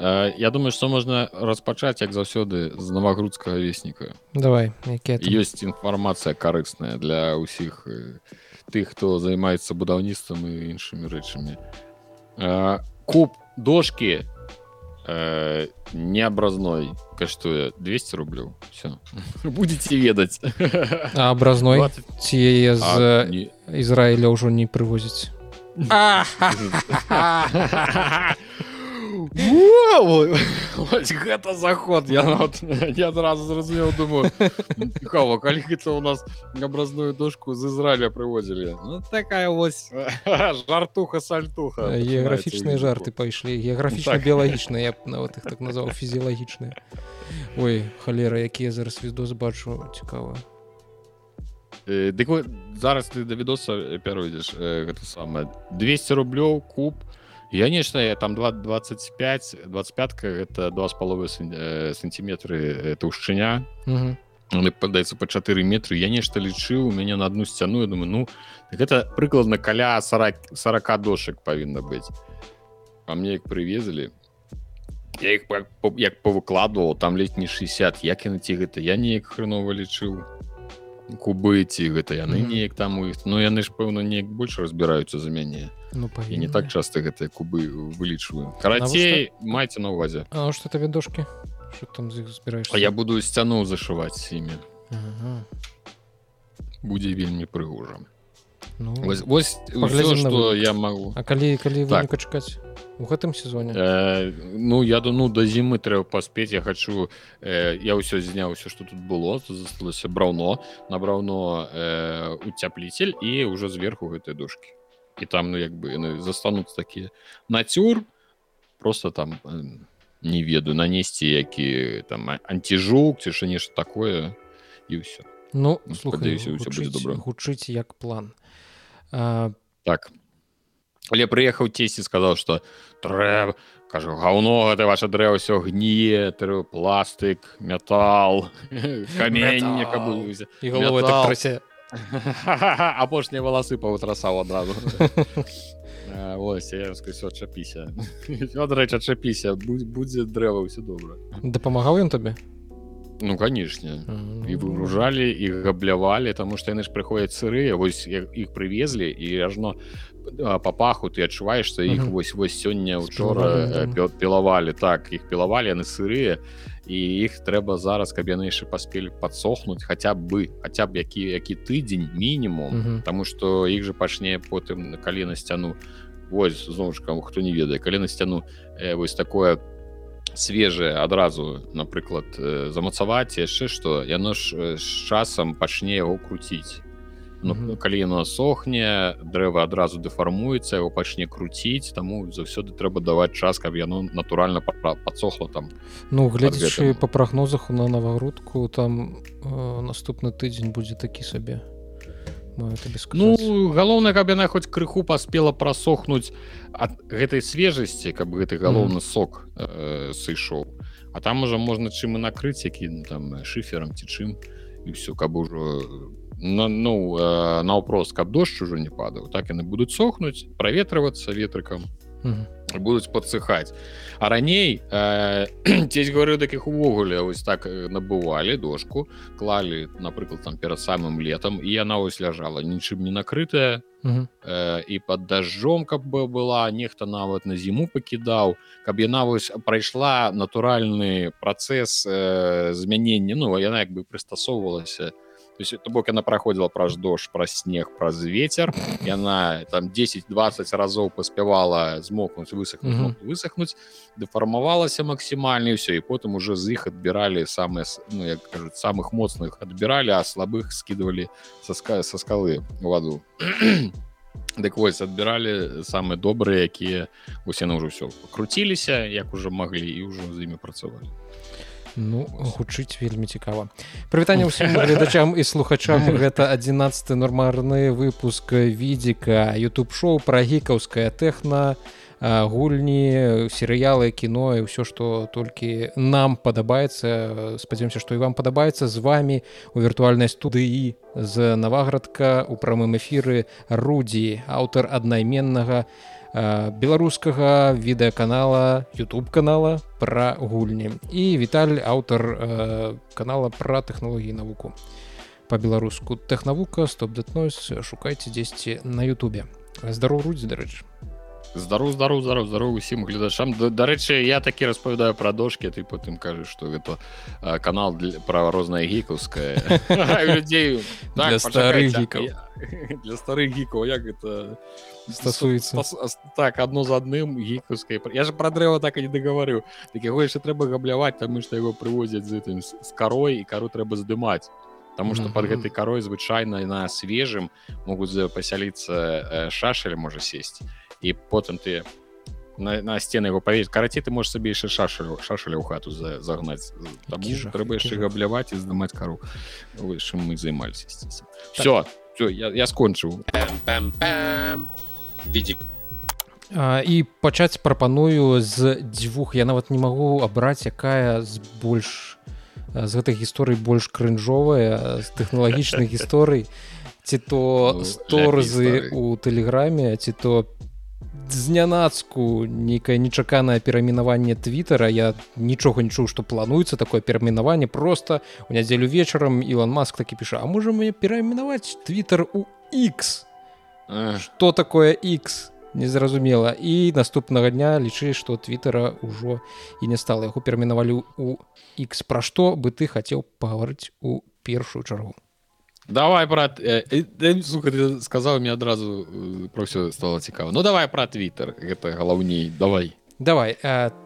Э, я думаю что можна распачаць як заўсёды з навагрудскага весніка давай ёсць інфармацыя карысная для ўсіх э, тых хто займаецца будаўніцтвам і іншымі рэчамі куб дошки неабразной каштуе 200 рублю все будете ведаць абразной ці з Ізраіля ўжо не. Прывозіць гэта заход! Я нават, я адразу зразумеў думаю кого калі гэта у нас абразную дошку з Ізраіля прывозілі ну, такая вось жартуха сальтуха геаграфічныя жарты пайшлі геаграфічна так. біялагічныя нават их так назваў фізіялагічныя Ой халера якія зараз відос бачу цікава Дык зараз ты да відоса пяройдзеш гэта самае 200 рублёў куб я нешта я там 25 25 это два з паловы сантиметры таўшчыня падаецца па 4 метры я нешта лічыў у мяне на одну сцяну я думаю ну так это прыкладна каля 40 40 дошек павінна быць а мне як прывезлі я их як павыкладывал там летні 60 як яны ці гэта я неяк хрэнова лічыў кубы ці гэта яны неяк там у іх Ну яны ж пэўна неяк больш разбіраюцца за мяне ну, і не так часто гэтыя кубы вылічваю карацей майце на увазе А что табе дошки там збіраеш я буду сцяну зашываць імі ага. будзе вельмі прыгожа ну, вось, вось ўсё, што я могу. А калі калі так. чакаць у гэтым сезоне? Э, ну я ну да зімы трэба паспець я хочу э, я ўсё зняў все что тут было. Засталося браўно набраўно э, уцяпліцель і ўжо зверху гэтай дошки і там ну як бы яны застануцца такія нацюр просто там не ведаю нанесці які там антижук ці ж нешта такое і ўсё ну, ну гучыць, добра гучыць як план. А... так. Але прыехаў цесьці сказаў что трэба кажу гаўно гэта ваше дрэва ўсё гніе тры пластык метал камень апошнія валасы паўтрасаў адразу чапіся рэч адчапіся будзе дрэва ўсё добра дапамагаў ён табе ну канешне і выгружалі і габлявалі таму што яны ж прыходзяць сырыя вось іх прывезлі і ажно па паху ты адчуваешься іх вось вось сёння учора пілавалі так іх пілавалі яны сырыя і іх трэба зараз каб яны яшчэ паспелі падсохнуць хаця бы хаця б які які тыдзень мінімум Таму што іх же пачне потым калі на сцяну вось зноўчкам хто не ведае калі на сцяну э, вось такое свежае адразу напрыклад замацаваць яшчэ што яно ж з часам пачне яго круціць ну, mm -hmm. калі яно сохне дрэва адразу дэфармуецца яго пачне круціць таму заўсёды трэба даваць час каб яно натуральна падсохло там ну гледзячы па прагнозах на навагрудку там э, наступны тыдзень будзе такі сабе. Ну галоўнае каб яна хоць крыху паспела прасохнуць ад гэтай свежасці каб гэты галоўны сок э, сышоў. А там уже можна чым і накрыць які ну, там шыферам ці чым і все каб ужо на, ну э, наўпрост каб дождж ужо не падаў так яны будуць сохнуць праветрывацца ветрыкам будуць подсыхаць а раней э, цесь говорю таких увогуле ось так набывалі дошку клалі напрыклад там перад самым летом і яна ось ляжала нічым не накрытая. Э, і под дажджом каб бы была нехта нават на зіму пакідаў каб яна вось прайшла натуральны працэс э, змянення ну яна як бы прыстасоўвалася на то есть бок она проходила праз дождж праз снег праз ветер яна там 10-20 разоў паспявала змокнуць высохнуть mm -hmm. высохнуть дэфармавалася максімальна все і потым уже з іх адбіралі самые ну, як кажуць самых моцных адбіралі а слабых скидывалі са ска со скалы ваду Дык вось адбіралі самыя добрыя якія усе на ўжо все покруціліся як уже маглі і ўжо з імі працавалі Ну гучыць вельмі цікава. Прывітанне ўсім гледачам і слухачам. Гэта 11 нормарны выпуск відзіка youtube шоу пра гікаўская тэхна гульні серыялы кіно і ўсё што толькі нам падабаецца. Спадзяемся што і вам падабаецца. З вами у віртуальнай студыі з наваградка у прамым эфіры рудзі аўтар аднайменнага беларускага відэаканала youtube канала пра гульні. І віталь аўтар канала пра тэхналогіі навуку. По-беларуску тэхнавука стоп-дэтнойс шукайце дзесьці на Ютубе. Здароў рудзі дарэчы здаров здаров здаров здаров усім гледачам. Дарэчы я такі распавядаю пра дошки ты потым кажаш что гэта канал для права розная гікаўская людзей для старых гікаў для старых гікаў як гэта стасуецца так одно з адным гікаўскай я же пра дрэва так і не дагаварыў так яго яшчэ трэба габляваць таму што яго прывозяць з гэтым з карой і кару трэба здымаць Таму што под гэтай карой звычайна на свежым могуць пасяліцца шашаль можа сесці і потым ты на, на сцены его паверць караці ты можешь сабе яшчэ шашалю шашаля ў хату за, загнаць трэба яшчэ габляваць і здымаць кару чым мы займаліся все все я, я скончыў відзік і пачаць прапаную з дзвюх я нават не магу абраць якая з больш з гэтай гісторый больш крынжовая з тэхналагічных гісторый ці то сторзы у тэлеграме ці то знянацку нейкае нечаканае перамінаванне твиттера я нічога не чуў што плануецца такое перамінаванне. Просто у нядзелю вечарам Ілон маск такі піша А можа мне перамінаваць twitter у X что такое X незразумела і наступнага дня лічы што твиттера ўжо і не стала. Яго перамінавалі у X пра што бы ты хацеў пагаварыць у першую чаргу давай брат э, э, слуха ты сказаў мне адразу э, про ўсё стало цікава ну давай пра твиттер гэта галаўней давай давай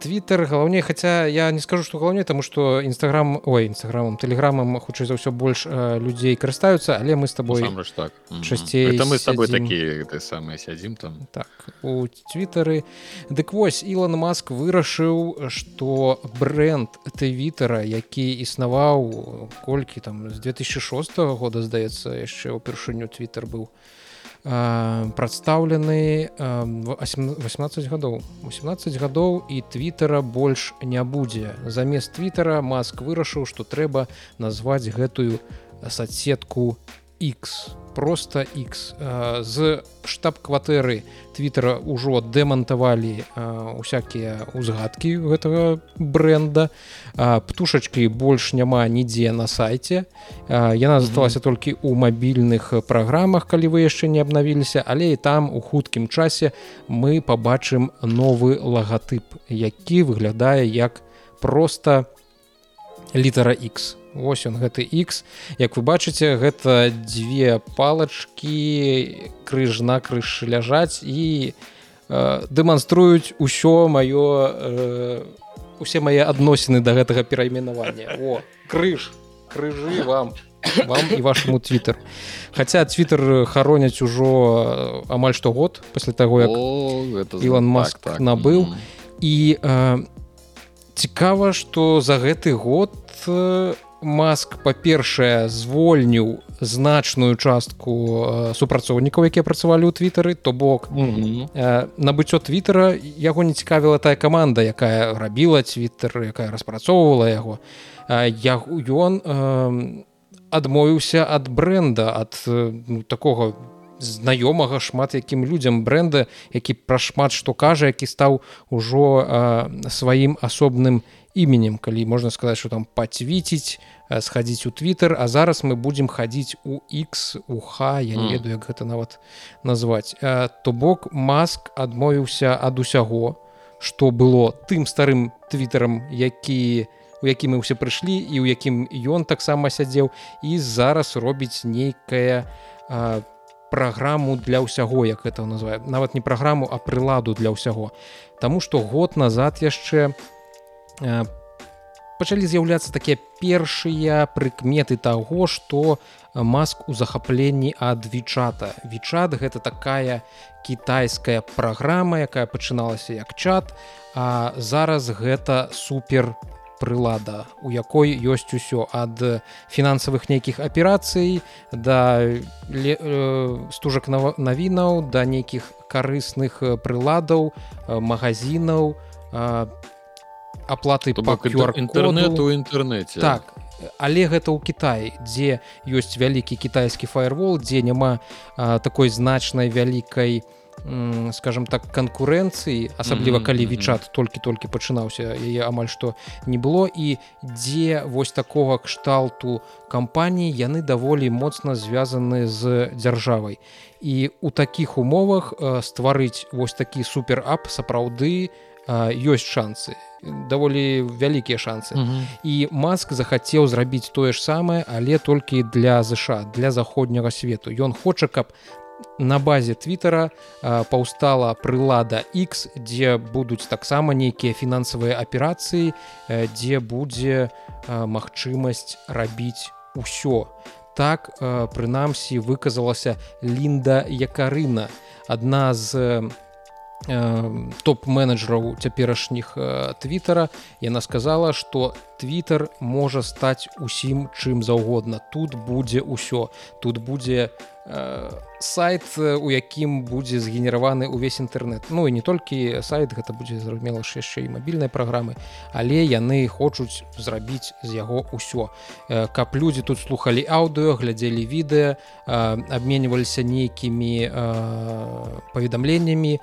твиттер галаўней хаця я не скажу что галаўней тому что нстаграм ой нстаграмам тэлеграмам хутчэй за ўсё больш людзей карыстаюцца але мы с тобой так. Часцей мы с тобой такі ты самыя сядзім там. Так у твиттары дык вось Ілон маск вырашыў что бренд твиттера які існаваў колькі там з 2006 года здаецца яшчэ ўпершыню твиттер быў у прадстаўлены 18 гадоў 18 гадоў і твиттера больш не будзе замест твиттера маск вырашыў што трэба назваць гэтую соцсетку x просто X. З штаб-кватэры твиттера ўжо дэмантавалі усякія узгадкі гэтага бренда птушачкі больш няма нідзе на сайте яна засталася толькі ў мабільных праграмах калі вы яшчэ не абнавіліся але і там у хуткім часе мы пабачым новы лагатып які выглядае як просто літара X Вось он гэты X Як вы бачыце гэта дзве палачкі крыж на крыж ляжаць і э, дэманструюць усё маё э, усе мае адносіны да гэтага перайменавання. О крыж крыжы вам вам і вашаму твиттер Хаця твиттер хароняць ужо амаль што год пасля таго як Іван Маск так, так. набыў. Mm і э, цікава што за гэты год у маск па-першае звольніў значную частку супрацоўнікаў якія працавалі ў твиттары то бок mm -hmm. набыццё твиттера яго не цікавіла тая каманда якая рабіла твиттер якая распрацоўвала яго я ён адмовіўся ад бренда ад ну, такого знаёмага шмат якім людзям бренда які пра шмат што кажа які стаў ужо сваім асобным іменем калі можна сказаць что там пацвіціць схадзіць у Twitter а зараз мы будзем хадзіць у X уха я не ведаю як гэта нават назваць то бок маск адмовіўся ад усяго что было тым старым твиттерам які у які мы ўсе прыйшлі і ў якім ён таксама сядзеў і зараз робіць нейкая праграму для ўсяго як это называе нават не праграму а прыладу для ўсяго. Таму што год назад яшчэ пачалі з'яўляцца такія першыя прыкметы таго што маск у захапленні ад вічата. Вічат гэта такая кітайская праграма якая пачыналася як чат а зараз гэта супер прылада у якой ёсць усё ад фінансавых нейкіх аперацый да э, стужак навінаў да нейкіх карысных прыладаў магазинаў аплаты по інтэрнету інтэрнэце так але гэта ў Кіаі дзе ёсць вялікі кітайскі фаервол дзе няма а, такой значнай вялікай скажем так канкурэнцыі асабліва калі вічат толькі-толькі пачынаўся яе амаль што не было. І дзе вось такога кшталту кампаній яны даволі моцна звязаны з дзяржавай і у такіх умовах стварыць вось такі суперап сапраўды ёсць шансы даволі вялікія шансы. -huh. і маск захацеў зрабіць тое ж самае але толькі для ЗША для заходняга свету ён хоча каб на базе твиттера паўстала прылада X дзе будуць таксама нейкія фінансавыя аперацыі дзе будзе магчымасць рабіць усё. Так прынамсі выказалася лінда якарына адна з топ-менеджераў цяперашніх твиттера. Яна сказала что twitter можа стаць усім чым заўгодна тут будзе ўсё тут будзе сайт у якім будзе згенераваны ўвесь інтэрнет Ну і не толькі сайт гэта будзе зразумела ж яшчэ і мабільнай праграмы. Але яны хочуць зрабіць з яго ўсё каб людзі тут слухали аўдыо глядзелі відэа абменьваліся нейкімі паведамленнямі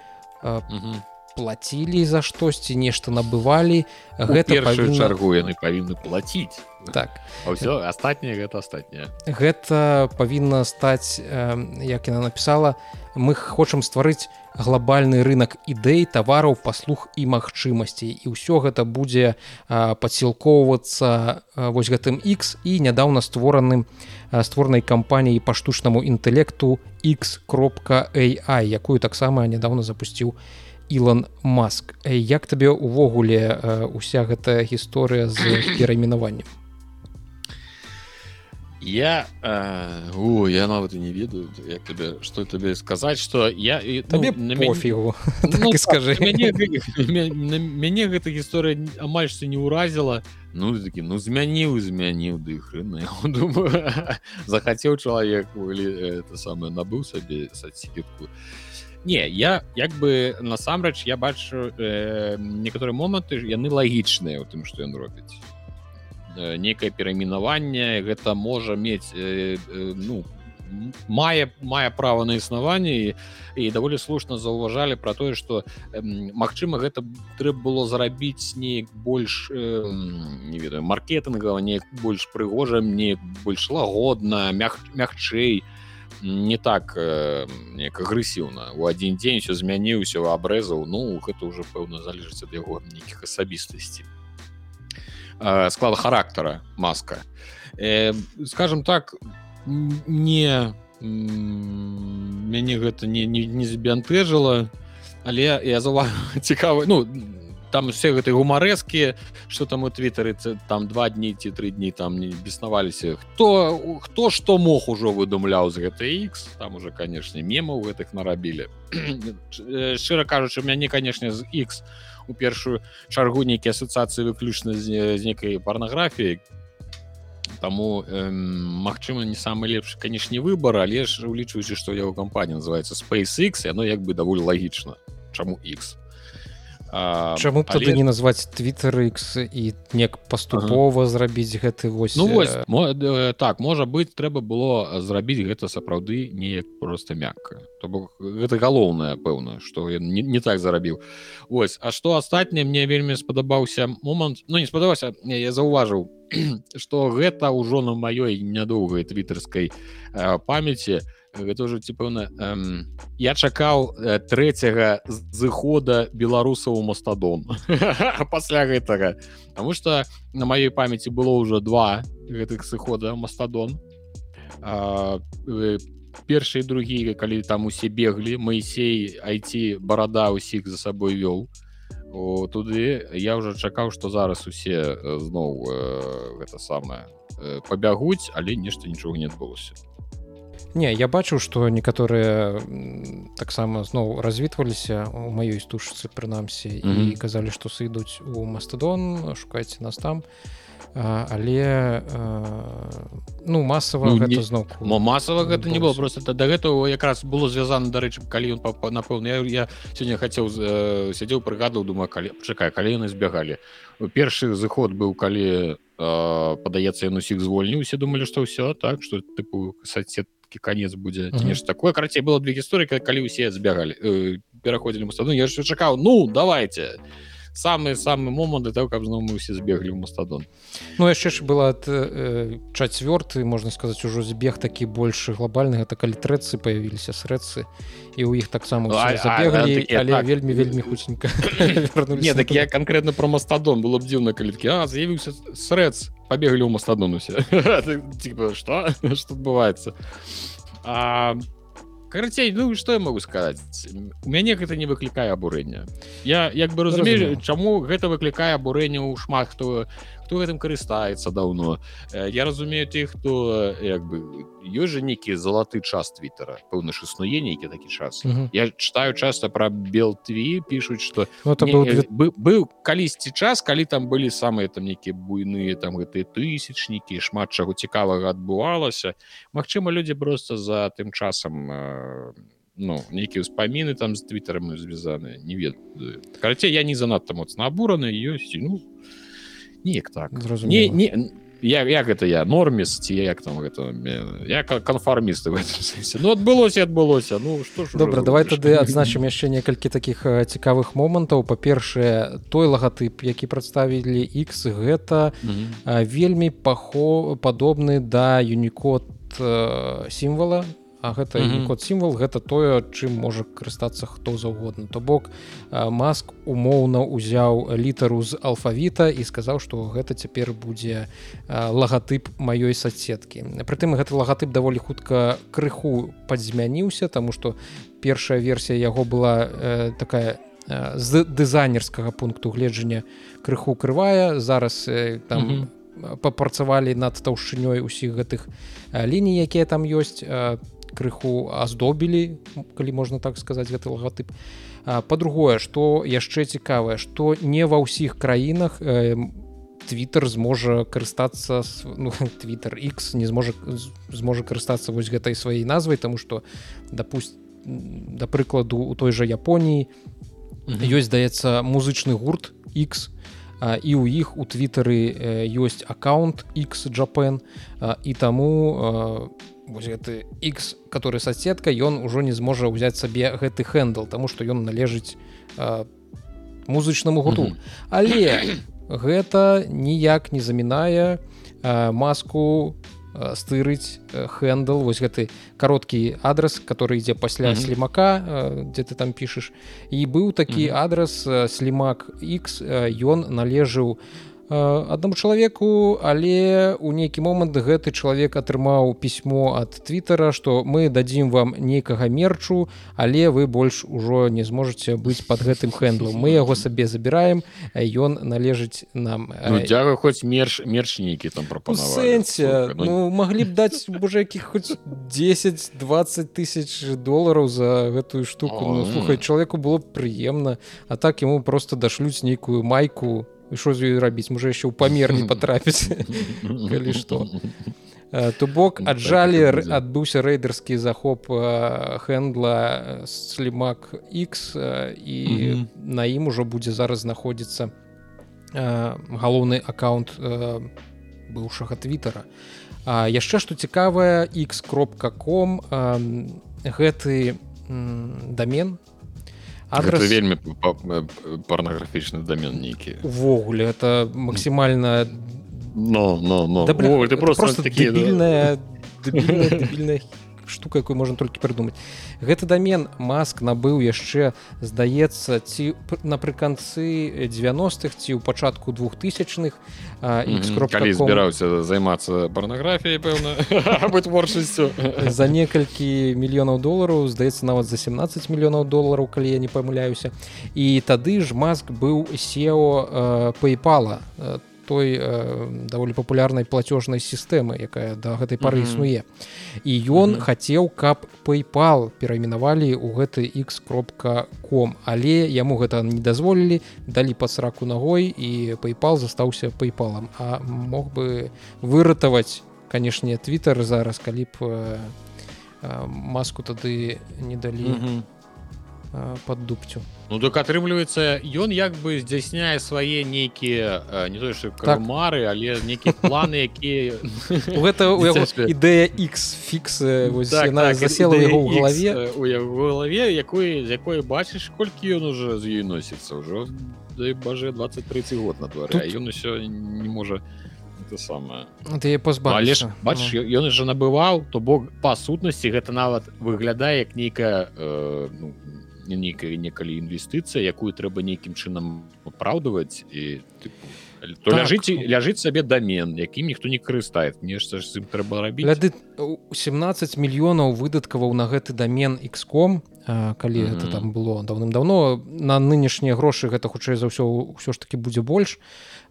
плацілі за штосьці нешта набывалі гэта павінна... чаргу яны павінны плаціць так. Ўсё астатняе гэта астатняе. Гэта павінна стаць як яна напісала мы хочам стварыць глобальны рынок ідэй тавараў паслуг і магчымасцей і ўсё гэта будзе падсілкоўвацца вось гэтым X і нядаўна створаным створанай кампаніяй па штучнаму інтэлекту x кропка AI якую таксама нядаўна запусціў Ілон Маск. Як табе увогуле уся гэтая гісторыя з перайменаваннем я э, у я нават не ведаю. Як тебе что табе сказаць что я табе ну, на фігу ну, так скажи. мяне, мяне гэта гісторыя амаль што не ўразіла ну такі ну змяніў змяніў ды хрена думаю захацеў чалавек это самое набыў сабе сацкітку не я як бы насамрэч я бачу э, некаторыя моманты яны лагічныя у тым што ён робіць Э, некае перайменаванне гэта можа мець э, э, ну мае мае права на існаванне і, і даволі слушна заўважалі пра тое што Мачыма гэта трэба было зарабіць неяк больш э, не ведаю маркетынгава неяк больш прыгожым не больш лагодна мяг, мягчэй не так э, неяк агрэсіўна у адзін дзень все змяніўся абрэзаў ну гэта ўжо пэўна залежыць ад яго нейкіх асабістасцей. э, склада характара маска. Э, скажем так не мяне гэта не не, не забянтэжыла але я за цікавы ну там все гэты гумарэзкі что там у твиттары там два дні ці тры дні там не беснаваліся хто хто што мог ужо выдумляў з гэтай X там уже канешне мемаў гэтых нарабілі шчыра кажучы мяне канешне з X у у першую чаргу нейкія асацыяцыі выключна з, некай парнаграфіяй. Таму э, магчыма не самы лепшы канешне выбор але ж улічваючы што яго кампанія называется SpaceX яно як бы даволі лагічна. Чаму X Чаму б але... тады не назваць Twitter X і неяк паступова ага. зрабіць гэты вось ну, вось мо, э, так можа быць трэба было зрабіць гэта сапраўды неяк просто мякка. То бок гэта галоўнае пэўна што не, не так зарабіў. Ось А што астатняе мне вельмі спадабаўся момант Ну не спадабаўся я заўважыў што гэта ўжо на маёй нядоўгай твіттерскай э, памяці. то гэта ўжо ці пэўна эм, я чакаў э, трэцяга зыхода беларусаў мастадон пасля гэтага. Таму что на маёй памяці было ўжо два гэтых сыхода мастадон. Э, першы і другі калі там усе беглі Маісей айти барада ўсіх за сабой вёл туды я ўжо чакаў што зараз усе зноў э, гэта самае э, пабягуць але нешта нічога не адбылося Не я бачыў што некаторыя таксама зноў развітваліся у маёй стужцы прынамсі mm -hmm. і казалі што сыдуць у мастадон шукайце нас там. А, але а, ну масава ну, гэта зноў масава гэта не было просто да гэтага якраз было звязана дарэчы калі ён напэўна я, я сёння хацеў э, сядзеў прыгадаў думаю калі чакай калі яны збягалі першы зыход быў калі падаецца ён усіх звольніўся думалі што ўсё так што тыпу садсет хуткі конец будзе uh -huh. нешта такое карацей было две гісторыі калі усе збегалі э, пераходзілі мастаду я ж чакаў ну давайте самы самы момант для того каб зноў мы усе збеглі ў мастадон Ну яшчэ ж была э, чацвёрты можна сказаць ужо збег такі больш глобальны гэта калі трэцы появіліся срэцы і ў іх таксама ну, забеглі але так. вельмі вельмі хутенька не так я конкретно про мастадон было б дзіўна каліткі а з'явіўся срэц побегли ў мастадону все. Что? Что адбываецца а карацей ну что я могу сказать? У мяне гэта не выклікае абурэння я як бы разумею чаму гэта выклікае абурэнне ў шмат хто хто гэтым карыстаецца даўно э, я разумею тых хто як бы ёсць жа нейкі залаты час твиттера. Пэўна ж існуе нейкі такі час uh -huh. я читаю часто про белтві пишутць что ну, был... быў, быў калісьці час калі там былі самыя там нейкія буйныя там гэтыя тысячнікі шмат чаго цікавага адбывалася Мачыма людзі просто за тым часам э, ну нейкія ўспаміны там з твиттером звязаны не ведаю карацей я не занадта моцна абураны ёсць ну неяк так. Не, не я як гэта я норміс ці як там гэта я канфармісты в этом сэнсе ну адбылося адбылося ну что ж добра давай тады адзначым яшчэ некалькі таких цікавых момантаў па-першае той лагатып які прадставілі X гэта mm -hmm. вельмі пахо падобны да юнікод сімвала А гэта mm -hmm. код сімвал гэта тое чым можа карыстацца хто заўгодна. То бок маск умоўна узяў літару з алфавіта і сказаў што гэта цяпер будзе лагатып маёй соцсеткі. Прытым гэты лагатып даволі хутка крыху падзмяніўся тому что першая версія яго была э, такая з дызайнерскага пункту гледжання крыху крывая. Зараз э, там mm -hmm папрацавалі над таўшчынёй усіх гэтых ліній якія там ёсць крыху аздобілі калі можна так сказаць гэты лагатып. По-другое что яшчэ цікавае что не ва ўсіх краінах Twitter зможа карыстацца ну, Twitter X не зможа зможа карыстацца вось гэтай сваёй назвай тому что допусть да прыкладу у той жа Японіі ёсць здаецца музычны гурт X і ў іх у твиттары ёсць аккаунт X Japan і таму вось гэты X который соцсетка ён ужо не зможа ўзяць сабе гэты хэндл тому что ён належыць э, музычнаму гурту mm -hmm. але гэта ніяк не замінае э, маску э, стырыць э, хэндл вось гэты кароткі адрес который ідзе пасля mm -hmm. слімака э, дзе ты там пішаш і быў такі mm -hmm. адрес э, слімак X ён э, належыў на аднаму чалавеку але у нейкі момант гэты чалавек атрымаў пісьмо ад твиттера что мы дадзім вам нейкага мерчу але вы больш ужо не зможаце быць под гэтым хэндлом мы яго сабе забіраем ён належыць нам ну, дзяга хоць мерш мерч нейкі там сэнсе ну, ну маглі б даць божа якіх хоць 10 20 тысяч долараў за гэтую штуку. Ну, слухай чалавеку было прыемна а так ему просто дашлюць нейкую майку що з ёй рабіць можа яшчэ ў памер не патрапіць калі што то бок аджалі адбыўся рэйдерскі захоп хэндла слімак X і на ім ужо будзе зараз знаходзіцца галоўны аккаунт быўшага твиттера. Яшчэ што цікавае x кропка ком гэты дамен адрес вельмі парнаграфічны домен нейкі увогуле это максімальна но но но. Ты просто такіная штука якую можна толькі прыдумаць. Гэты домен маск набыў яшчэ здаецца ці напрыканцы 90-х ці ў пачатку двухтысячных збіраўся займацца парнаграфіяй пэўна творчасцю. За некалькі мільёнаў долараў здаецца нават за 17 мільёнаў долараў калі я не памыляюся. І тады ж маск быў сео пейпала то той э, даволі папулярнай плацежнай сістэмы якая да гэтай пары mm -hmm. існуе. І ён mm -hmm. хацеў каб paypal перайменавалі ў гэты x кропка ком. Але яму гэта не дазволілі далі па сраку ногой і paypal застаўся paypalам. А мог бы выратаваць канешне twitter зараз калі б э, э, маску тады не далі. Mm -hmm под дубцю Ну так атрымліваецца ён як бы здзяйсняе свае нейкія не то кармары так. але нейкія планы якія гэта ідэя X фікс так, так, засела яго ў галаве у яго галаве якой з якой бачыш колькі ён уже з ёй носіцца ўжо дай бажа 20-30 год на двары Тут... ён усё не можа самое. Ты позба бачыш ён же набываў то бок па сутнасці гэта нават выглядае як нейкая э, ну, нейкая некалі інвестыцыя якую трэба нейкім чынам апраўдваць і тыпу, то так. ляжыць ляжыць сабе домен якім ніхто не карыстает нешта ж ім трэба рабіць Ляды, 17 мільёнаў выдаткаваў на гэты домен xcom калі mm -hmm. это там было даўным-даўно на нынешнія грошы гэта хутчэй за ўсё ўсё ж таки будзе больш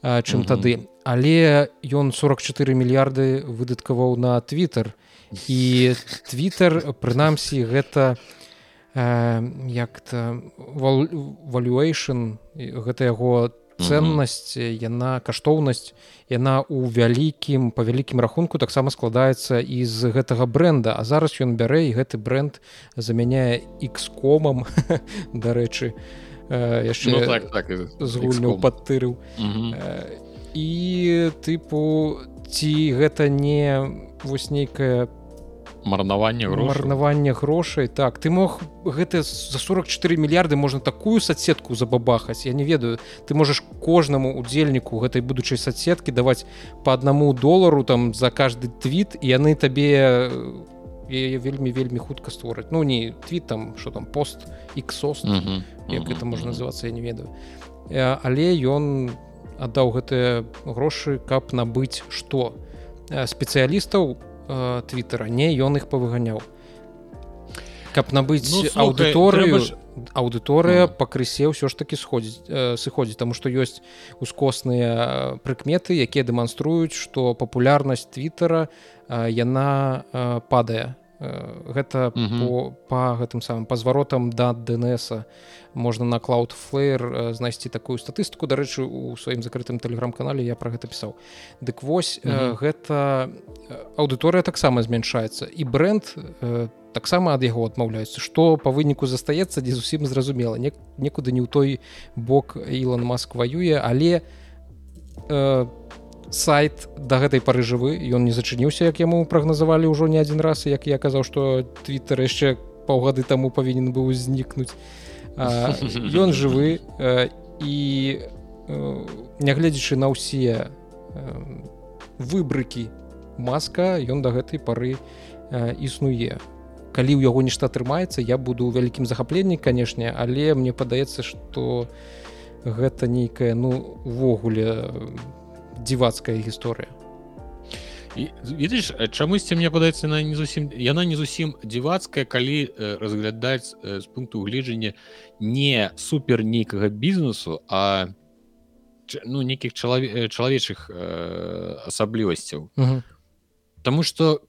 чым mm -hmm. тады але ён 44 мільярды выдаткаваў на twitter і twitter прынамсі гэта не як-то valuation гэта яго ценнасць яна каштоўнасць яна ў вялікім па вялікім рахунку таксама складаецца з гэтага бренда а зараз ён бярэ і гэты бренд замяняе x-комам дарэчы яшчэ ну, так, так, з гульню падтырыў. І тыпу ці гэта не вось нейкая по марнаванне марнаванне грошай. Так ты мог гэта за 44 мільярды можна такую соцсетку забабахаць. Я не ведаю ты можаш кожнаму удзельніку гэтай будучай соцсеткі даваць по аднаму долару там за каждый твіт яны табе яе вельмі вельмі хутка створаць. Ну не твіт там что там пост іксос як это можна называцца я не ведаю. Але ён аддаў гэтыя грошы каб набыць што? Спецыялістаў у Э, твиттера не ён их павыганяў каб набыць ну, аўдыторыю ж... аўдыторыя ну. пакрысе ўсё ж таки сходзіць э, сыходзіць тому что ёсць ускосныя прыкметы якія дэманструюць что папулярнасць твиттера э, яна э, падае гэта по, по гэтым самым па зваротам да днса. Можна на cloudflare знайсці такую статыстыку. Дарэчы у сваім закрытым тэлеграм-канале я про гэта пісаў. Дык вось mm -hmm. гэта аўдыторыя таксама змяншаецца. І бренд таксама ад яго адмаўляецца што па выніку застаецца дзе зусім зразумела. Не некуды не ў той бок Ілон маск ваюе але по сайт да гэтай пары жывы ён не зачыніўся як яму прагназавалі ўжо не адзін раз як я казаў што твиттер яшчэ паўгады таму павінен быў узнікнуць. Ён жывы і нягледзячы на ўсе выбрыкі маска ён да гэтай пары існуе. Калі ў яго нешта атрымаецца я буду ў вялікім захапленні канешне але мне падаецца што гэта нейкая ну увогуле не дзівацкая гісторыя. Видишь чамусьці мне падаецца на не зусім яна не зусім дзівацкая калі разглядаць з пункту гледжання не супер нейкага бізнесу а ну нейкіх чалаве чалавечых асаблівасцяў. Таму что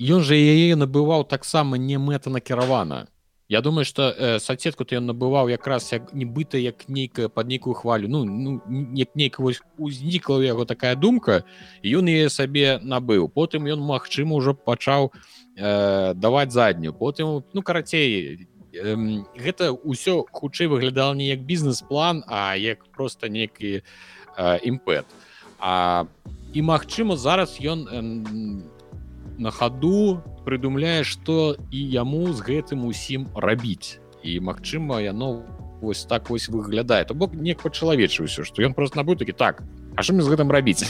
ён жа яе набываў таксама не мэта накіравана Я думаю что э, соцсетку то ён набываў якраз як нібыта як нейкая под нейкую хвалю. Ну, ну як нейка вось узнікла яго такая думка ён яе сабе набыў потым ён магчыма ўжо пачаў э, даваць заднюю. Потым ну карацей э, гэта ўсё хутчэй выглядала не як бізнес-план а як просто некі э, імпэт. А і магчыма зараз ён э, на хаду прыдумляе што і яму з гэтым усім рабіць. І Мачыма яно вось так вось выглядае. То бок не па-чалавечы ўсё што ён просто набыў такі так А мне з гэтым рабіць?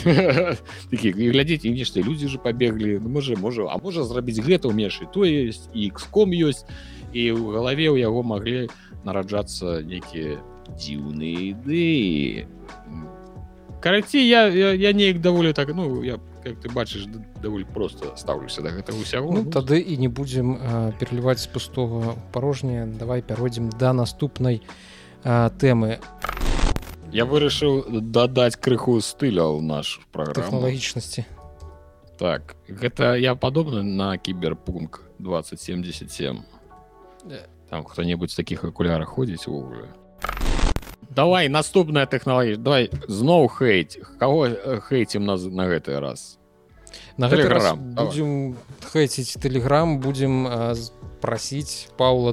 Такі глядзець і нешта людзі же пабеглі ну, можа можа а можа зрабіць гэта ўмешы то есть і xком ёсць і ў галаве ў яго маглі нараджацца нейкія дзіўныя ідэі. Карацей я я, я неяк даволі так ну я как ты бачыш даволі просто стаўлюся да гэтага ўсяго ну, тады і не будзем пераліваць з пустого парожня давай пяройдзем да наступнай а, тэмы я вырашыў дадаць крыху стыля ў наш тэхналагічнасці так гэта я падобны на кіберпунк 2077 там хто-небудзь таких акулярах ходзіць увогуле давай наступная тэхналогія давай зноў хейт. Кого хейцем нас на гэты раз? На будем хэціць тэлеграм будем прасіць паула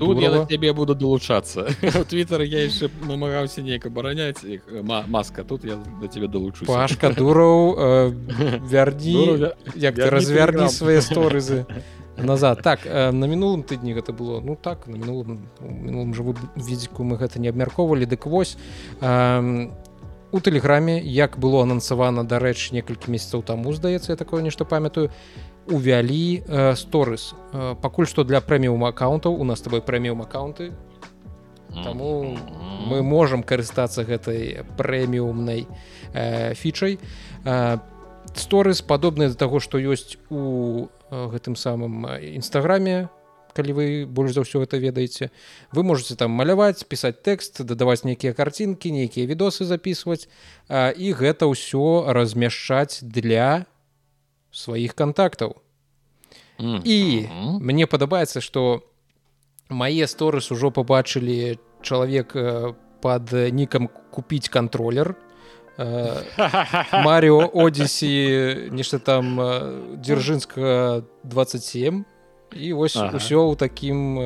тебе буду далучацца твиттер я яшчэ намагаўся неяк абараняць іх. Маска тут я да тебе далучу пашка дураў вярні як ты развярні свае сторызы назад. Так на мінулым тыдні гэта было ну так на мінулым мінулым жыву відзіку мы гэта не абмяркоўвалі дык вось у тэлеграме як было анансавана дарэч некалькі месяцаў таму здаецца я такое нешта памятаю увялі сторыс. Э, пакуль што для прэміум аккаунтаў у нас тобой прэміум аккаунты Таму мы можам карыстацца гэтай прэміумнай э, фічай сторыс падобныя да таго што ёсць у гэтым самым нстаграме калі вы больш за ўсё это ведаеце вы можете там маляваць пісаць тэкст дадаваць нейкія карцінкі нейкія відосы записывать і гэта ўсё размяшчаць для сваіх контактаў і мне падабаецца что мае сторыс ужо побачылі чалавек под нікам купіць контроллер Марыо Одесі нешта там дзяржынска 27 і вось ага. усё ў такім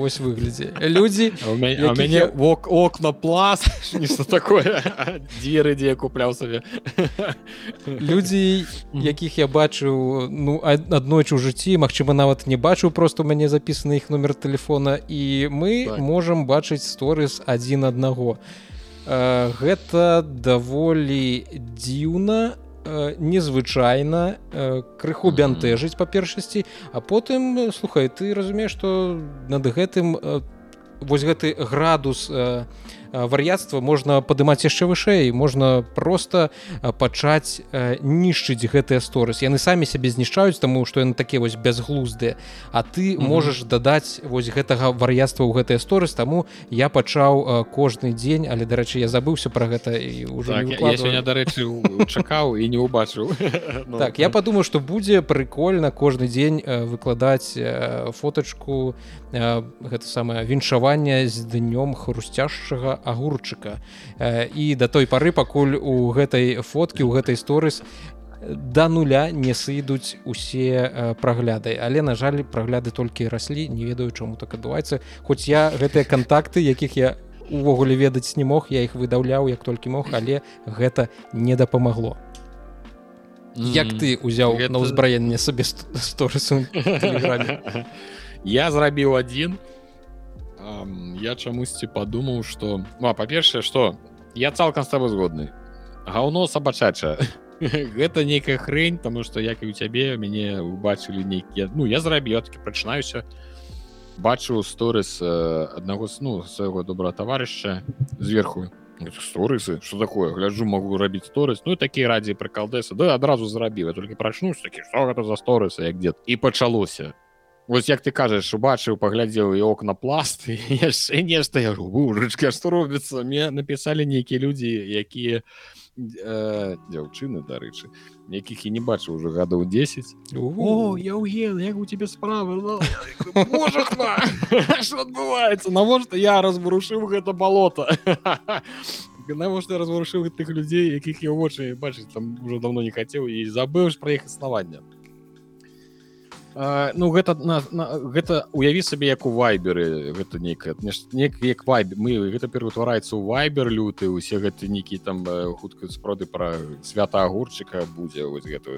вось выглядзе людзі мяне вок окна плас нешта такое. Дзверы дзе я купляў сабе людзі якіх я бачыў ну аднойчы ў жыцці Мачыма нават не бачыў просто у мяне запісаны іх нумер телефона. І мы так. можам бачыць сторыс адзін аднаго гэта даволі дзіўна Э, незвычайна э, крыху бянтэжыць па першасці. А потым слухай ты разумееш што над гэтым э, вось гэты градус вар'яцтва можна падымаць яшчэ вышэй можна просто пачаць нішчыць гэтыя сторыс. Яны самі сябе знішчаюць таму што яны такія вось бязглуздыя. А ты можаш дадаць вось гэтага вар'яцтва ў гэтыя сторыс. Таму я пачаў кожны дзень але дарэчы я забыўся про гэта і уже так, сёння дарэчы чакаў і не ўбачыў. Ну, так я падумаю што будзе прыкольна кожны дзень выкладаць фотачку гэта самае віншаванне з днём хрусцяжшага агурчыка. І да той пары пакуль у гэтай фоткі у гэтай сторыс да нуля не сыдуць усе прагляды. Але на жаль прагляды толькі раслі не ведаю чаму так адбываецца. Хоць я гэтыя кантакты якіх я увогуле ведаць не мог я іх выдаўляў як толькі мог але гэта не дапамагло. Як ты узяў гэта... на ўзбраенне сабе сторысу я зрабіў адзін я чамусьці падумаў что ну, па-першае что я цалкам з тобой згодны. Гаўно сабачача. Гэта нейкая хрень тому что як і у цябе мяне убачылі нейкія ну я зарабіў таки прачынаюся. Бачу сторыс аднаго сну свайго добра таварыша зверху. Сторысы что такое? Гляджу могу рабіць сторыс ну такі радзі прыкалдэса да адразу зарабіла только прачнусь такі что гэта за сторысы як дед і пачалося Вось як ты кажаш убачыў паглядзеў і окна пласт яшчэ нешта я ручка што робіцца? Мне напісалі нейкія людзі якія э, дзяўчыны дарэчы якіх і не бачыў уже гадоў 10 О я уел як у тебе справы адбываецца? Навошта я разварушыў гэта балота? Навошта разварушыў тых людзей якіх я вочы бачыць там уже давно не хацеў і забыўш пра іх ну гэта на, на гэта уяві сабе як у вайберы гэта нейкая нек як вайб мы гэта пераўтвараецца ў вайбер люты усе гэты нейкі там хутка спроды пра свята агурчыка будзе вось гэта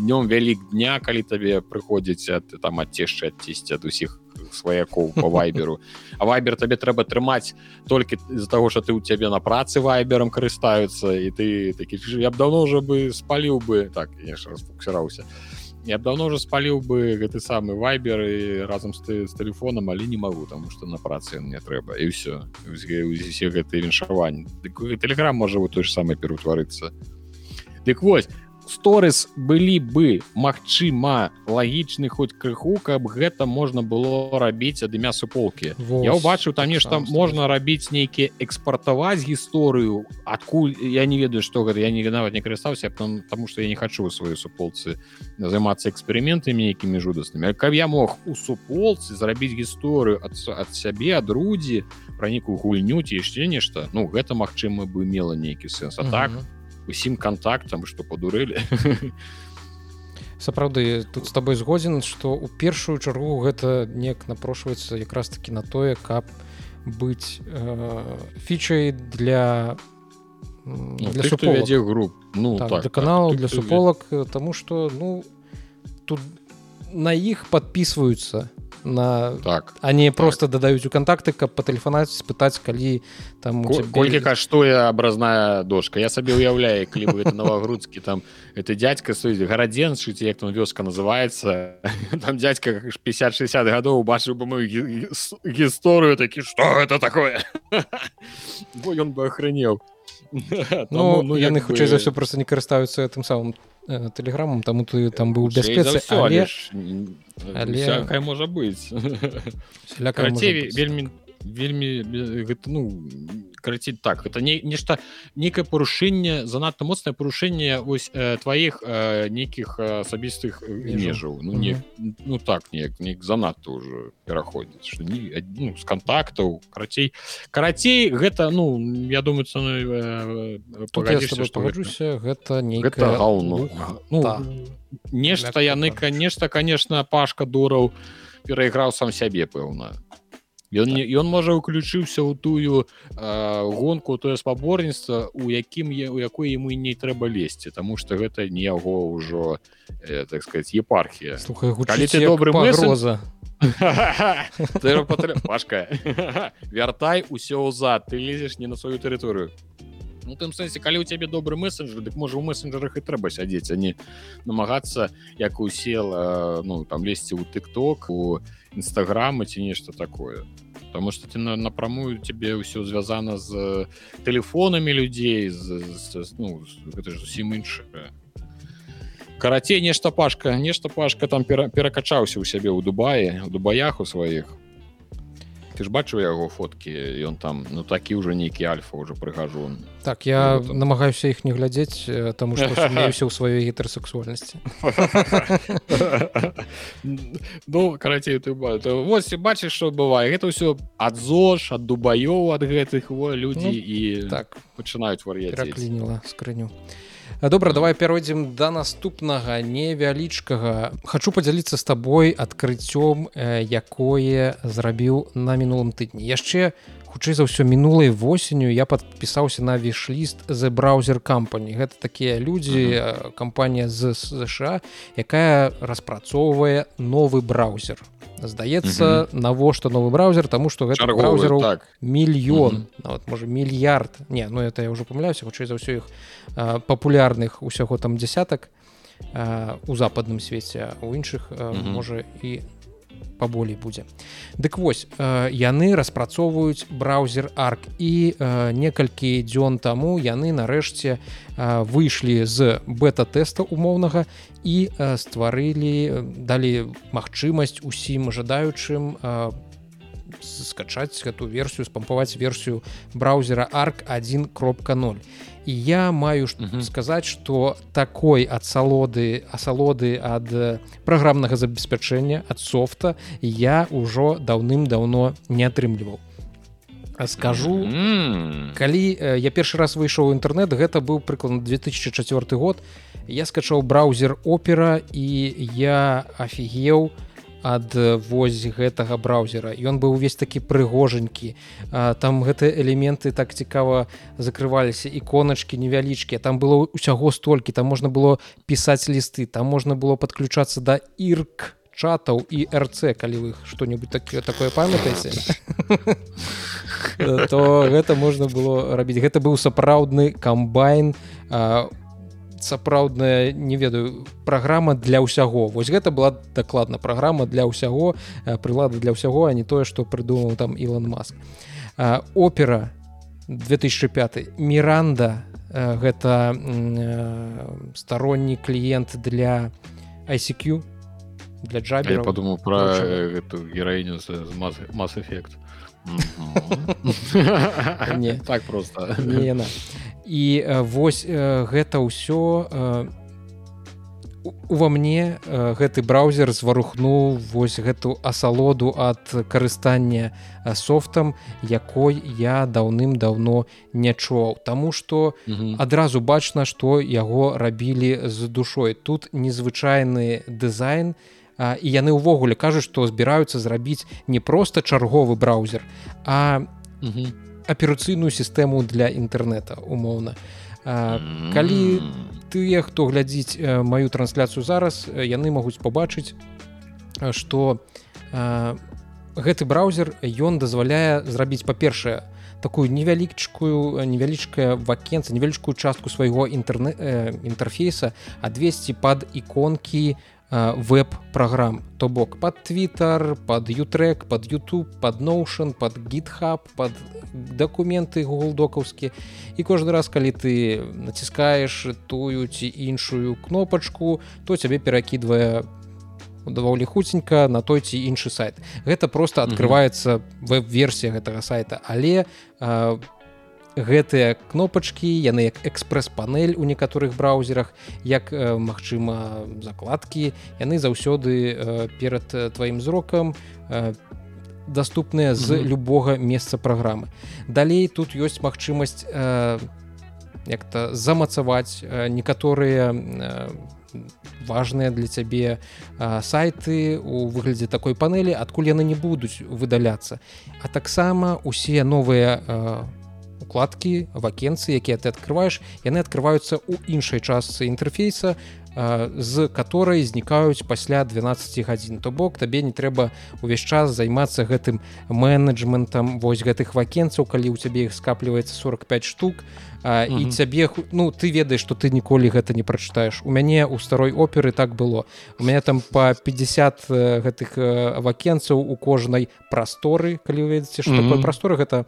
днём вялік дня калі табе прыходзіць ад там адцешчы адцісці ад усіх сваякоў по вайберу. А вайбер табе трэба трымаць толькі з-за таго что ты у цябе на працы вайберам карыстаюцца і ты такі я б давно уже бы спаліў бы так яшчэ раз фокусіраўся а я б давно уже спаліў бы гэты самы вайбер і разам з ты з телефоном але не могу тому что на працы мне трэба і все усе гэтыя віншаванні телеграм можа вы той ж самы пераўтварыцца дык вось сторыс былі бы. Магчыма лагічны хоць крыху каб гэта можна было рабіць ад імя суполкі. Я ўбачыў там нешта можна рабіць нейкі экспартаваць гісторыю. Адкуль я не ведаю што гэта я не нават не карыстаўся тому что я не хачу сваю суполцы займацца эксперыментамі нейкімі жудаснымі каб я мог у суполцы зрабіць гісторыю ад, ад сябе ад рудзі пра нейкую гульню ці яшчэ нешта ну гэта магчыма бы мела нейкі сэнс. А так то усім контактам что падурэлі сапраўды тут з табой згодзін што ў першую чаргу гэта неяк напрошваецца якраз таки на тое каб быць э, фічай для ну, для вядзе груп. Ну так, так, для каналу так, для суполак тому что ну тут на іх подписываются на так. они так. просто дадаюць у контакты каб патэлефанаць спытаць калі там колькі каштуе абразная дошка. Я сабе уяўляю калі новогрудскі там это дядька стоіць гарадзенчыць як там вёска называется. Там дядька 50-60 гадоў убачыў бы мою гісторыю такі что это такое? Бо ён бы охранеў ну, ну яны хутчэй за ўсё просто не карыстаюцца тым самым тэлеграмам таму ты там быў бяспецы але... але... можа быць вельмі вельмі гэта ну караці так это не нешта некае парушэнне занадта моцнае парушэнне вось э, тваіх э, нейкіх асабістых межаў. ну не ну так неяк не занадта уже пераходзіць не ну, з контактаў карацей карацей гэта ну я думаю э, пагадзіся гэта не гэта ну, ну, да. нешта яны конечно конечно пашка дураў перайграў сам сябе пэўна ён не ён можа уключыўся ў тую э, гонку тое спаборніцтва у якім я у якой яму не трэба лезці тому что гэта не яго ўжо э, так сказать епархія. Добры роза пашка вяртай усё ўзад ты лезеш не на сваю тэрыторыю. Ну, тым сэнсе калі у цябе добры месенджер дык можа у месенджерах і трэба сядзець а не намагацца як усел ну там лезці ў тыкток у нстаграмы ці нешта такое потому что ты на напрамую тебе ўсё звязана з телефонами людзей з, з, ну, гэта ж зусім іншае карацей нешта пашка нешта пашка там пера, перакачаўся у сябе ў дубае у дубаях у сваіх ты ж бачыў яго фоткі? Ён там ну такі ўжо нейкі альфа ўжо прыгажу так я ну, там... намагаюся іх не глядзець таму што ўся ў сваёй гетарсексуальнасці ну карацей ты вось бачыш што бывае. Гэта ўсё ад зош ад дубаёў ад гэтых во людзі ну, і так. пачынаюць вар'яціла скрыню. а добра давай пяройдзем да наступнага невялічкага. Хочу подзяліцца з табой адкрыццём якое зрабіў на мінулым тыдні. Яшчэ хутчэй за ўсё мінулай восенню я подпісаўся на вішліст the браузер кампані гэта такія людзі кампанія з ЗША якая распрацоўвае новы браузер. Здаецца навошта новы браузер? Тому что гэта браузеру так. мільён. Нават можа мільярд. Не ну это я уже памыляюся хутчэй за ўсё іх папулярных усяго там десятак у западным свеце у іншых можа і паболей будзе дык вось яны распрацоўваюць браузер арк і некалькі дзён таму яны нарэшце выйшлі з бета-тэста умоўнага і стварылі далі магчымасць усім жадаючым скачаць гэту версію спампаваць версію браузера арк 1 кропка 0 і я маю ж сказаць что такой ад салоды асалоды ад праграмнага забеспячэння ад софта я ўжо даўным-даўно не атрымліваў скажу mm -hmm. калі я першы раз выйшаў у інтэрнет гэта быў прыкладна 2004 год я скачаў браузер опера і я офігеў у ад вось гэтага браузера. Ён быў увесь такі прыгожанькі. Там гэтыя элементы так цікава закрываліся іконачкі невялічкія. Там было ўсяго столькі. Там можна было пісаць лісты. Там можна было подключацца да ірк чатаў і рц калі вы што-нибудь такое такое памятаеце. То гэта можна было рабіць. Гэта быў сапраўдны камбайн у сапраўдная не ведаю праграма для ўсяго. Вось гэта была дакладна праграма для ўсяго прылады для ўсяго а не тое што прыдумаў там Ілон Маск. Опера 2005 міранда гэта старонні кліент для ICQ для джабе подумал про эту гераіню з мас-эфект не. Так просто. Не і вось гэта ўсё ува мне гэты браузер зварухнуў вось гэту асалоду ад карыстання софтам якой я даўным-даўно не чуў Таму што адразу бачна што яго рабілі з душой. Тут незвычайны дызайн і яны ўвогуле кажуць што збіраюцца зрабіць не проста чарговы браузер а аперацыйную сістэму для інтэрнэта умоўна. Калі тыя хто глядзіць маю трансляцыю зараз яны могуць пабачыць что гэты браузер ён дазваляе зрабіць па-першае такую невялічкую невялічкая вакенца невялічкую частку свайго інтэрнэ інтэрфейса адвесці пад іконкі веб-праграм то бок под twitter под ютрек под youtube под notion под github под дакументы google докаўскі і кожны раз калі ты націскаеш тую ці іншую кнопачку то цябе перакідвае даволі хуценька на той ці іншы сайт. Гэта просто открывваецца веб-версія гэтага сайта. Але по гэтыя кнопачкі яны як экспрэс-панель у некаторых браузерах як э, магчыма закладкі яны заўсёды э, перад тваім зрокам э, доступныя з mm -hmm. любога месца праграмы далей тут ёсць магчымасць э, як-то замацаваць э, некаторыя э, важныя для цябе а, сайты у выглядзе такой панелі адкуль яны не будуць выдаляцца а таксама усе новыя укладкі вакенцы якія ты открываешь яны открываюцца у іншай частцы інтэрфейса з которой знікаюць пасля 12 гадзін. То бок табе не трэба увесь час займацца гэтым менеджментам. Вось гэтых вакенцаў калі у цябе іх скапліваецца 45 штук а, і цябе ну ты ведаеш что ты ніколі гэта не прачытаеш. У мяне у старой оперы так было. У меня там по 50 гэтых вакенцаў у кожнай прасторы калі вы ведаце что такое прасторы гэта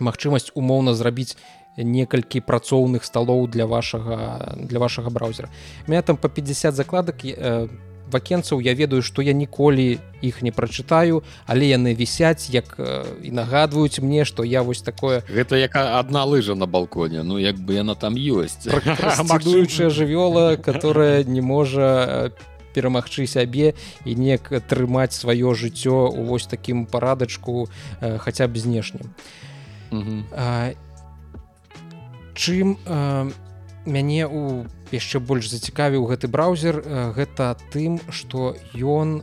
магчымасць умоўна зрабіць некалькі працоўных сталоў для вашага для вашага браузера. Меня там по 50 закладак э, вакенцаў я ведаю што я ніколі іх не прачытаю але яны вісяць як э, і нагадваюць мне што я вось такое гэта яка одна лыжа на балконе ну як бы яна там ёсць магчуючая жывёла которая не можа перамагчы сябе і неяк трымаць сваё жыццё у вось такім парадачку э, хаця б знешнім і чым мяне у яшчэ больш зацікавіў гэты браузер гэта тым што ён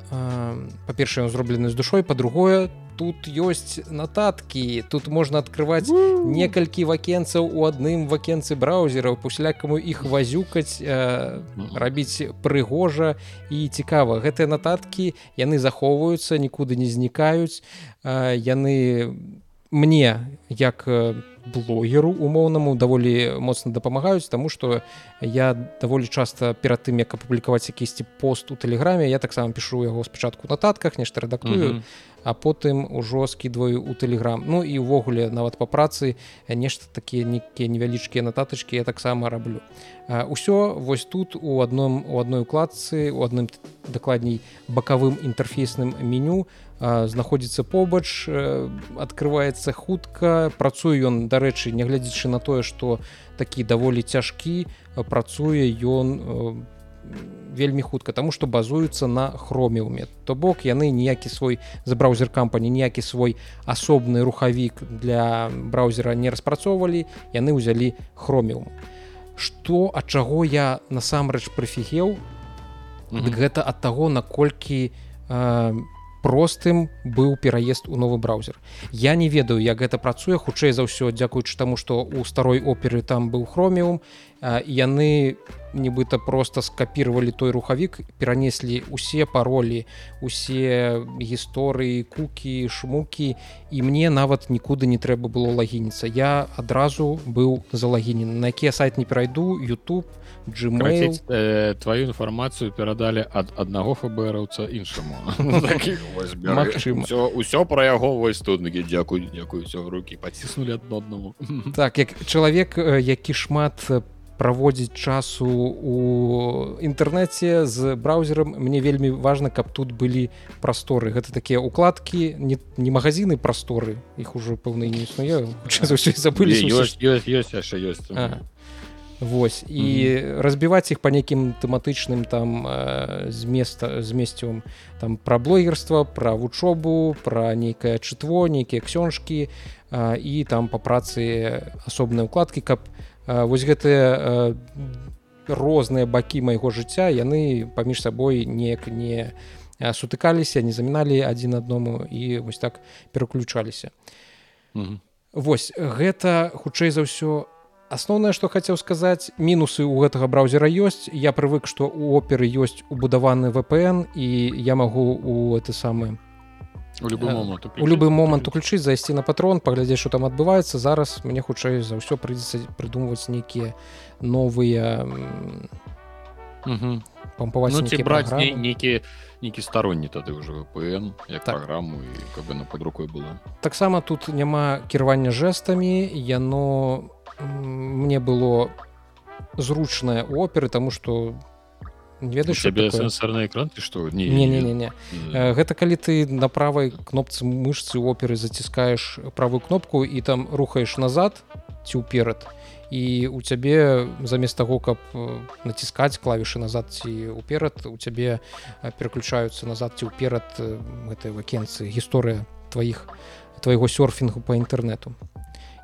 па-першае зроблены з душой па-другое тут ёсць нататкі. Тут можна открываць некалькі вакенцаў у адным вакенцы браузераў пуслякаму іх вазюкаць рабіць прыгожа. І цікава гэтыя нататкі яны захоўваюцца нікуды не знікаюць. Яны не мне як э, блогеру умоўнаму даволі моцна дапамагаюць таму што я даволі часта перад тым як апублікаваць якісьці пост у тэлеграме я таксама пішу яго спачатку нотатках нешта рэдактую mm -hmm. а потым ужо скідваю у тэлеграм Ну і ўвогуле нават па працы нешта такія нейкія невялічкія нататачкі я таксама раблю ўсё вось тут у адном у адной укладцы у адным дакладней бакавым інтэрфейсным меню у знаходзіцца побач открывваецца хутка. Працуе ён дарэчы нягледзячы на тое што такі даволі цяжкі працуе ён вельмі хутка тому что базуюцца на хромеуме то бок яны ніякі свой за браузер кампані ніякі свой асобны рухавік для браузера не распрацоўвалі яны ўзялі хромеум что ад чаго я насамрэч прыфігеў mm -hmm. гэта ад таго наколькі не простым быў пераезд у новы браузер. Я не ведаю як гэта працуе хутчэй за ўсё дзякуючы таму што у старой оперы там быў хромеум яны нібыта просто скапірвалі той рухавік перанеслі усе паролі усе гісторыі кукі шмукі і мне нават нікуды не трэба было лагініцца я адразу быў залагінен на якія сайт не перайду YouTube Gmail... э, твою інфармацыю перадалі ад аднаго фбраўца іншаму. Ну, Магчыма. Ўсё пра яго вось студнікі дзякуй дзякую ўсё руки паціснули адно аднаму так як чалавек які шмат праводзіць часу у інтэрнэце з браузером. Мне вельмі важна каб тут былі прасторы. Гэта такія укладкі не, не магазины прасторы. Іх ужо пэўна не існуе. Забылі ёсць, ёсць, ёсць, ёсць. Вось. І mm -hmm. разбіваць іх па нейкім тэматычным там з места змесцівым там пра блогерства пра вучобу пра нейкае чытво нейкія ксёншкі і там па працы асобныя укладкі каб вось гэтыя розныя бакі майго жыцця яны паміж сабой неяк не сутыкаліся не заміналі адзін адному і вось так пераключаліся mm -hmm. Вось гэта хутчэй за ўсё асноўнае што хацеў сказаць мінусы ў гэтага браузера ёсць я прывык што у оперы ёсць убудаваны VPN і я магу у это самы у любы момант у любы момант уключыць зайсці на патрон паглядзець што там адбываецца зараз мне хутчэй за ўсё прыйдзецца прыдумваць нейкія новыя пампаваць ну, браць нейкі нейкі старонні тады ўжо VPN як так. праграму і каб на под рукой было таксама тут няма кіравання жэстамі яно мне было зручнае оперы тому что ведаеш сябе сэнсарны экран ты што не не не не. Не гэта калі ты на правай кнопцы мышцы оперы заціскаеш правую кнопку і там рухаеш назад ці ўперад і у цябе замест таго каб націскаць клавішы назад ці ўперад у цябе пераключаюцца назад ці ўперад гэтай вакенцыі гісторыя тваіх твайго сёрфінгу по інтэрнету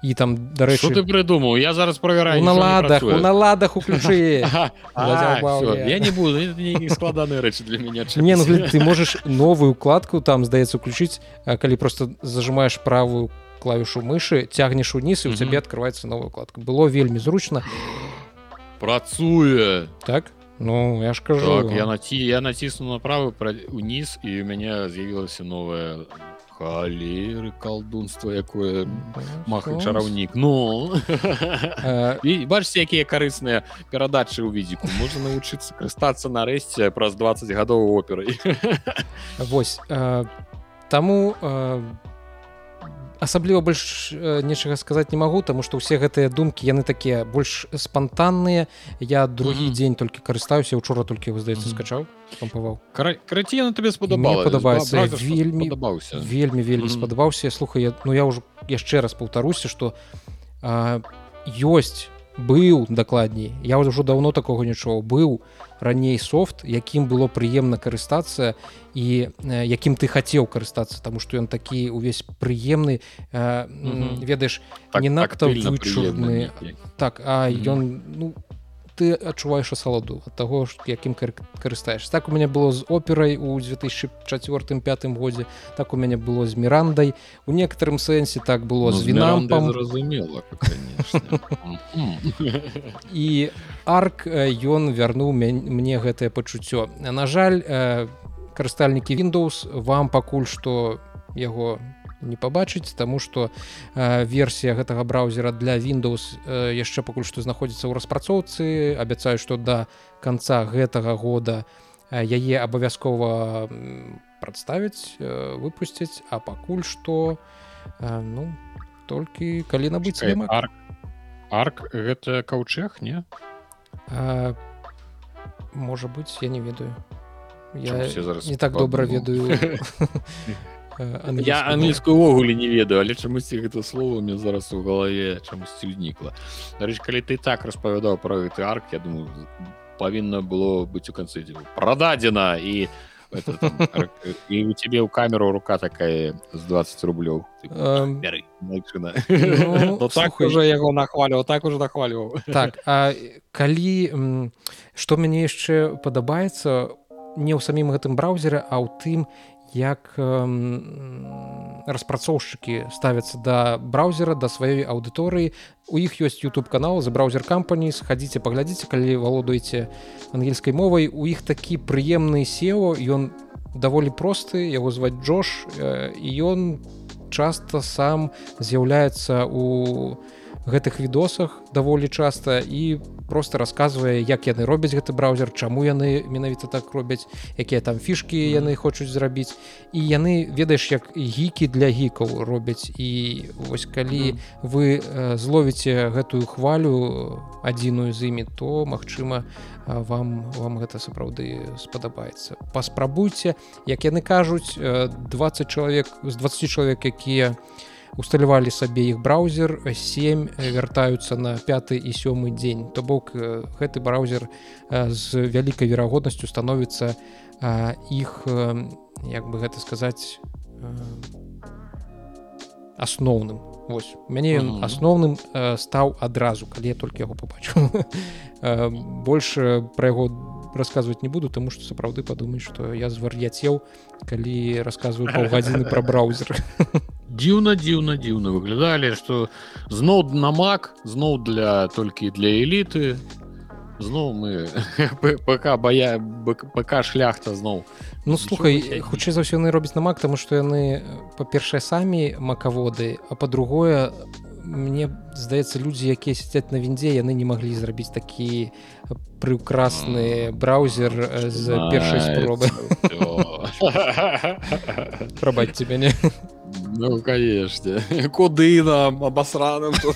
і там дарэчы ты прыдумаў я зараз правяраю наладах у наладах уключы я не буду складаныя рэчы для мяне не ну, ты можаш новую укладку там здаецца уключыць калі просто зажимаешь правую клавішу мышы цягнеш уніз і у цябе открываецца новая укладка. Было вельмі зручна працуе так? Ну я ж кажу. так, я наці я націсну на правы уніз і у мяне з'явілася новая халеры калдунства якое маха чараўнік Ну. Бачце якія карысныя перадачы ў відзіку. Можна навучыцца карыстацца нарэшце праз 20 гадоў операй. Вось таму асабліва больш нечага сказаць не магу таму што ўсе гэтыя думкі яны такія больш спантанныя. Я другі mm -hmm. дзень толькі карыстаюся учора толькі вы здаецца скачаў пампаваў. Караці на табе спадабала падабаецца вельмі падабаўся вельмі вельмі mm -hmm. спадабаўся. Слухай я, ну я ўжо яшчэ раз паўтаруся што ёсць быў дакладней. Я ўжо давно такога нічого быў раней софт якім было прыемна карыстацца і якім ты хацеў карыстацца тому что ён такі увесь прыемны. Ведаеш так, не надта вычурны. так а ён ну ты адчуваеш асаладу ад таго якім карыстаеш так у мяне было з операй у 2004 пятым годзе так у мяне было з мірандай. У некаторым сэнсе так было ну, з вінампам. разумела і арк ён вярнуў мне гэтае пачуццё. На жаль карыстальнікі windows вам пакуль што яго не не пабачыць тому что э, версія гэтага браузера для windows э, яшчэ пакуль што знаходзіцца ў распрацоўцы. Абяцаю что до конца гэтага года яе абавязкова прадставіць э, выпусціць. А пакуль что э, ну толькі калі набыць арк арк гэта каўчэх не? Э, можа быть я не ведаю. Я не так добра ведаю Англійську я англійскую увогуле не ведаю але чамусьці гэта слово мне зараз у галаве чамусьці ўзнікла рэч калі ты так распавядаў про гэты арк я думаю павінна было быць у канцы прададзена і і у тебе ў камеру рука такая з 20 рублёў так уже яго нахвалю так уже нахвалю так калі што мяне яшчэ падабаецца не ў самім гэтым браузеры а ў тым як распрацоўшчыкі ставяцца да браузера да сваёй аўдыторыі. У іх ёсць youtube канал за браузер кампані схадзіце паглядзіце калі валодаеце ангельскай мовай. У іх такі прыемны сео ён даволі просты яго зваць Джош і ён часта сам з'яўляецца у гэтых відосах даволі часта і просто рассказывае як яны робяць гэты браузер чаму яны менавіта так робяць якія там фішки яны хочуць зрабіць. І яны ведаеш як гікі для гікаў робяць. І вось калі вы зловіце гэтую хвалю адзіную з імі то магчыма вам вам гэта сапраўды спадабаецца. Паспрабуйце як яны кажуць 20 чалавек з 20 чалавек якія усталявалі сабе іх браузер 7 вяртаюцца на пяты і сёмы дзень то бок гэты браузер з вялікай верагоднасцю становіцца іх як бы гэта сказаць асноўным. Вось мяне ён асноўным стаў адразу калі я толькі яго побачу больше пра яго расказваць не буду тому что сапраўды падумаць что я звар'яцеў калі рассказываю паўгадзіны про браузер. Дзіўна дзіўна дзіўна выглядалі что зноў на мак зноў для толькі для эліты зноў мы пока бая пока шляхта зноў ну слухай хутчэй за ўсё яны робяць на мак тому что яны па-першае самі макаводы а по-другое мне здаецца людзі якія сядзяць на віндзе яны не маглі зрабіць такі прыкрасны браузер з першай спробы. прабаць тебе не? Ну конечно. Куды нам абасраным тут.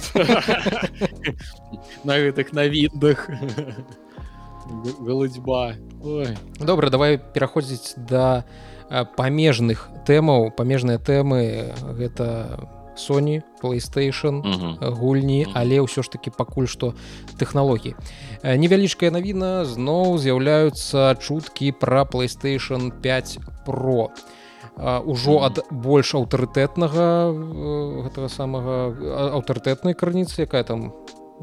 На гэтых на відах галудзьба добра давай пераходзіць да памежных тэмаў. Памежныя тэмы гэта у Sony playstation гульні але ўсё ж таки пакуль што тэхналогіі. Невялічкая навіна зноў з'яўляюцца чуткі пра playstation 5 про ужо ад больш аўтарытэтнага гэтага самага аўтарытэтнай крыніцы якая там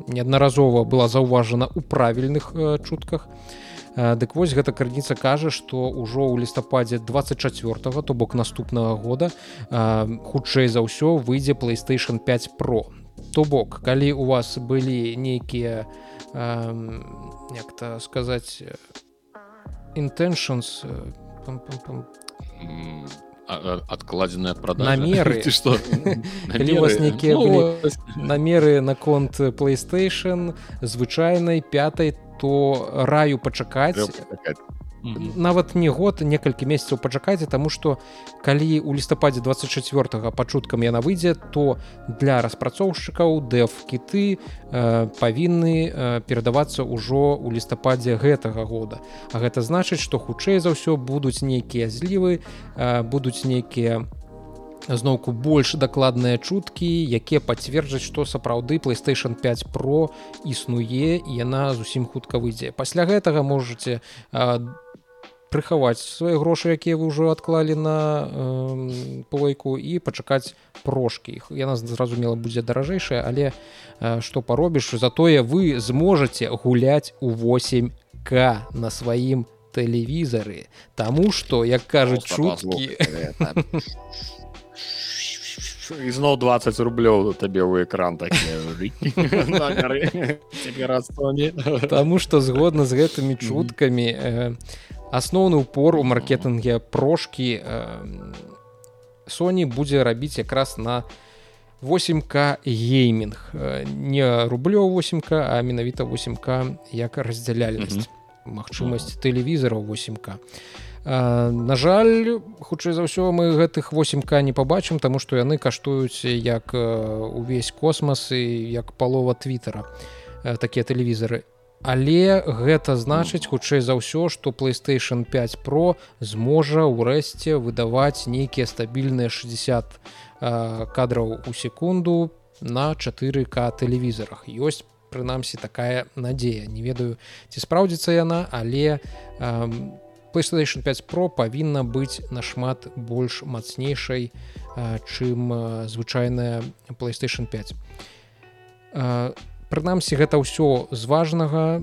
неаднаразова была заўважана ў правільных чутках. і Дык вось гэта крыніца кажа, што ўжо ў лістападзе 24 то бок наступнага года хутчэй за ўсё выйдзе PlayStation 5 Pro. То бок, калі у вас былі нейкія як-то сказаць intentions адкладзеная прада намеры. Што вас нейкія ну, намеры наконт PlayStation звычайнай пятай то раю пачакаць. Нават не год некалькі месяцаў пачакайце таму што калі у лістападзе 24 пачуткам яна выйдзе то для распрацоўшчыкаў дэф кіты э, павінны э, перадавацца ўжо ў лістападзе гэтага года. А гэта значыць што хутчэй за ўсё будуць нейкія злівы э, будуць нейкія у зноўку больш дакладныя чуткі якія пацверджаць што сапраўды playstation 5 про існуе і яна зусім хутка выйдзе. Пасля гэтага можете прыхаваць свае грошы якія вы ўжо адклалі на э, плойку і пачакаць прошкі. Іх яна зразумела будзе даражэйшая але э, што паробіш затое вы зможаце гуляць у 8к на сваім тэлевізары. Таму што як кажуць чуткі ізноў 20 рублёў табе ў экран Таму што згодна з гэтымі чуткамі асноўны упор у маркетынге прошкі Соні будзе рабіць якраз на 8к геймінг не рублё 8к а менавіта 8к як раздзяляльнасць магчымасць тэлевізараў 8к На жаль, хутчэй за ўсё мы гэтых 8к не пабачым, таму што яны каштуюць як увесь космас і як палова твиттера такія тэлевізары. Але гэта значыць хутчэй за ўсё, што PlayStation 5 Pro зможа ўрэшце выдаваць нейкія стабільныя 60 кадраў у секунду на 4к тэлевізарах. ёсць прынамсі такая надзея. Не ведаю, ці спраўдзіцца яна, але PlayStation 5 Pro павінна быць нашмат больш мацнейшай, чым звычайная PlayStation 5. Прынамсі гэта ўсё з важнага.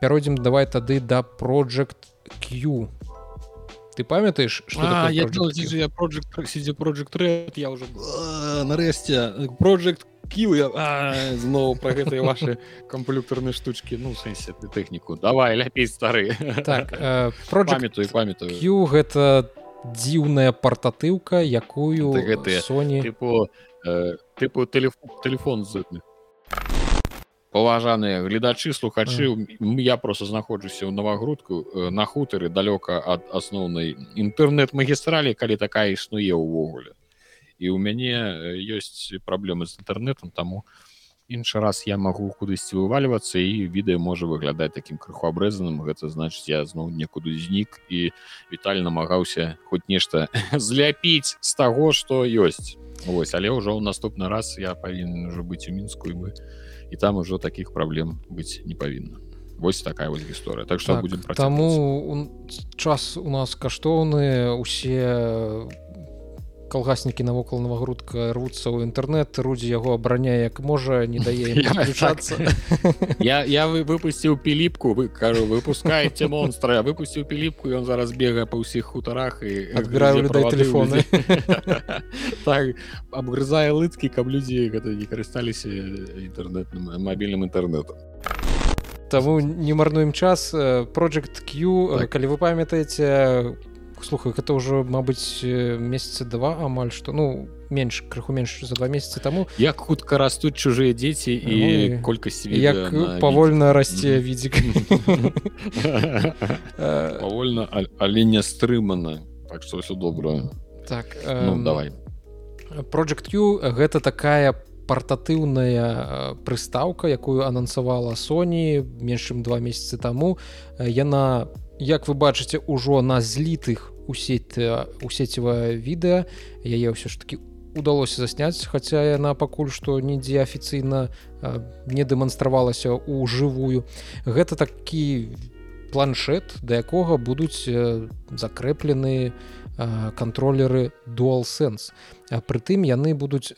Пяройдзем давай тады да project Q. Ты памятаеш я project я уже нарэшце project зноў пра гэтыя ваши камп'ютарныя штучки ну сэнсе ты тэхніку давай ляпей стары так памятаю памятаю. Гэта дзіўная партатыўка якую гэтыя Соні типу тыпу телефон зытны паважаныя гледачы слухачы я просто знаходжуся ў навагрудку на хутары далёка ад асноўнай інтэрнэт-магістралі калі такая існуе ўвогуле і ў мяне ёсць праблемы з інтэрнетам таму іншы раз я магу кудысьці вывальвацца і відэа можа выглядаць такім крыху абрэзаным гэта значыць я зноў некуды знік і віталь намагаўся хоць нешта зляпіць з таго што ёсць. Вось але ўжо ў наступны раз я павінен ужо быць у мінску і бы і там ужо такіх праблем быць не павінна. Вось такая вось гісторыя. Так что так, будем таму час у нас каштоўны усе калгаснікі навокал новогрудка рвуцца ў інтэрнет рудзі яго абараняе як можа не дае включацца я я вы выпусціў піліпку вы кажу выпускаеце монстра выпусціў піліпку ён зараз бега па ўсіх хутарах і адбіраю людей телефоны. так абгрызае лыцкі каб людзі гэта не карысталіся інтэрнетным мабільным інтэрнетам Таму не марнуем час. Project Q так. калі вы памятаеце слухай гэта ўжо мабыць месяца два амаль што ну менш крыху менш за два месяцы таму як хутка растуць чужыя дзеці і ну, колькасць як павольна расце відзік павольна але не стрымана так што все добрае так ну, давай. Project Q гэта такая партатыўная прыстаўка якую анансавала Sony менш чым два месяцы таму. Яна по як вы бачыце ўжо на злітых у сеть у сецівае відэа яе ўсё ж таки удалося засняць хаця яна пакуль што нідзе афіцыйна не дэманстравалася ў жывую. Гэта такі планшет да якога будуць закрэплены кантролеры dualsense. Прытым яны будуць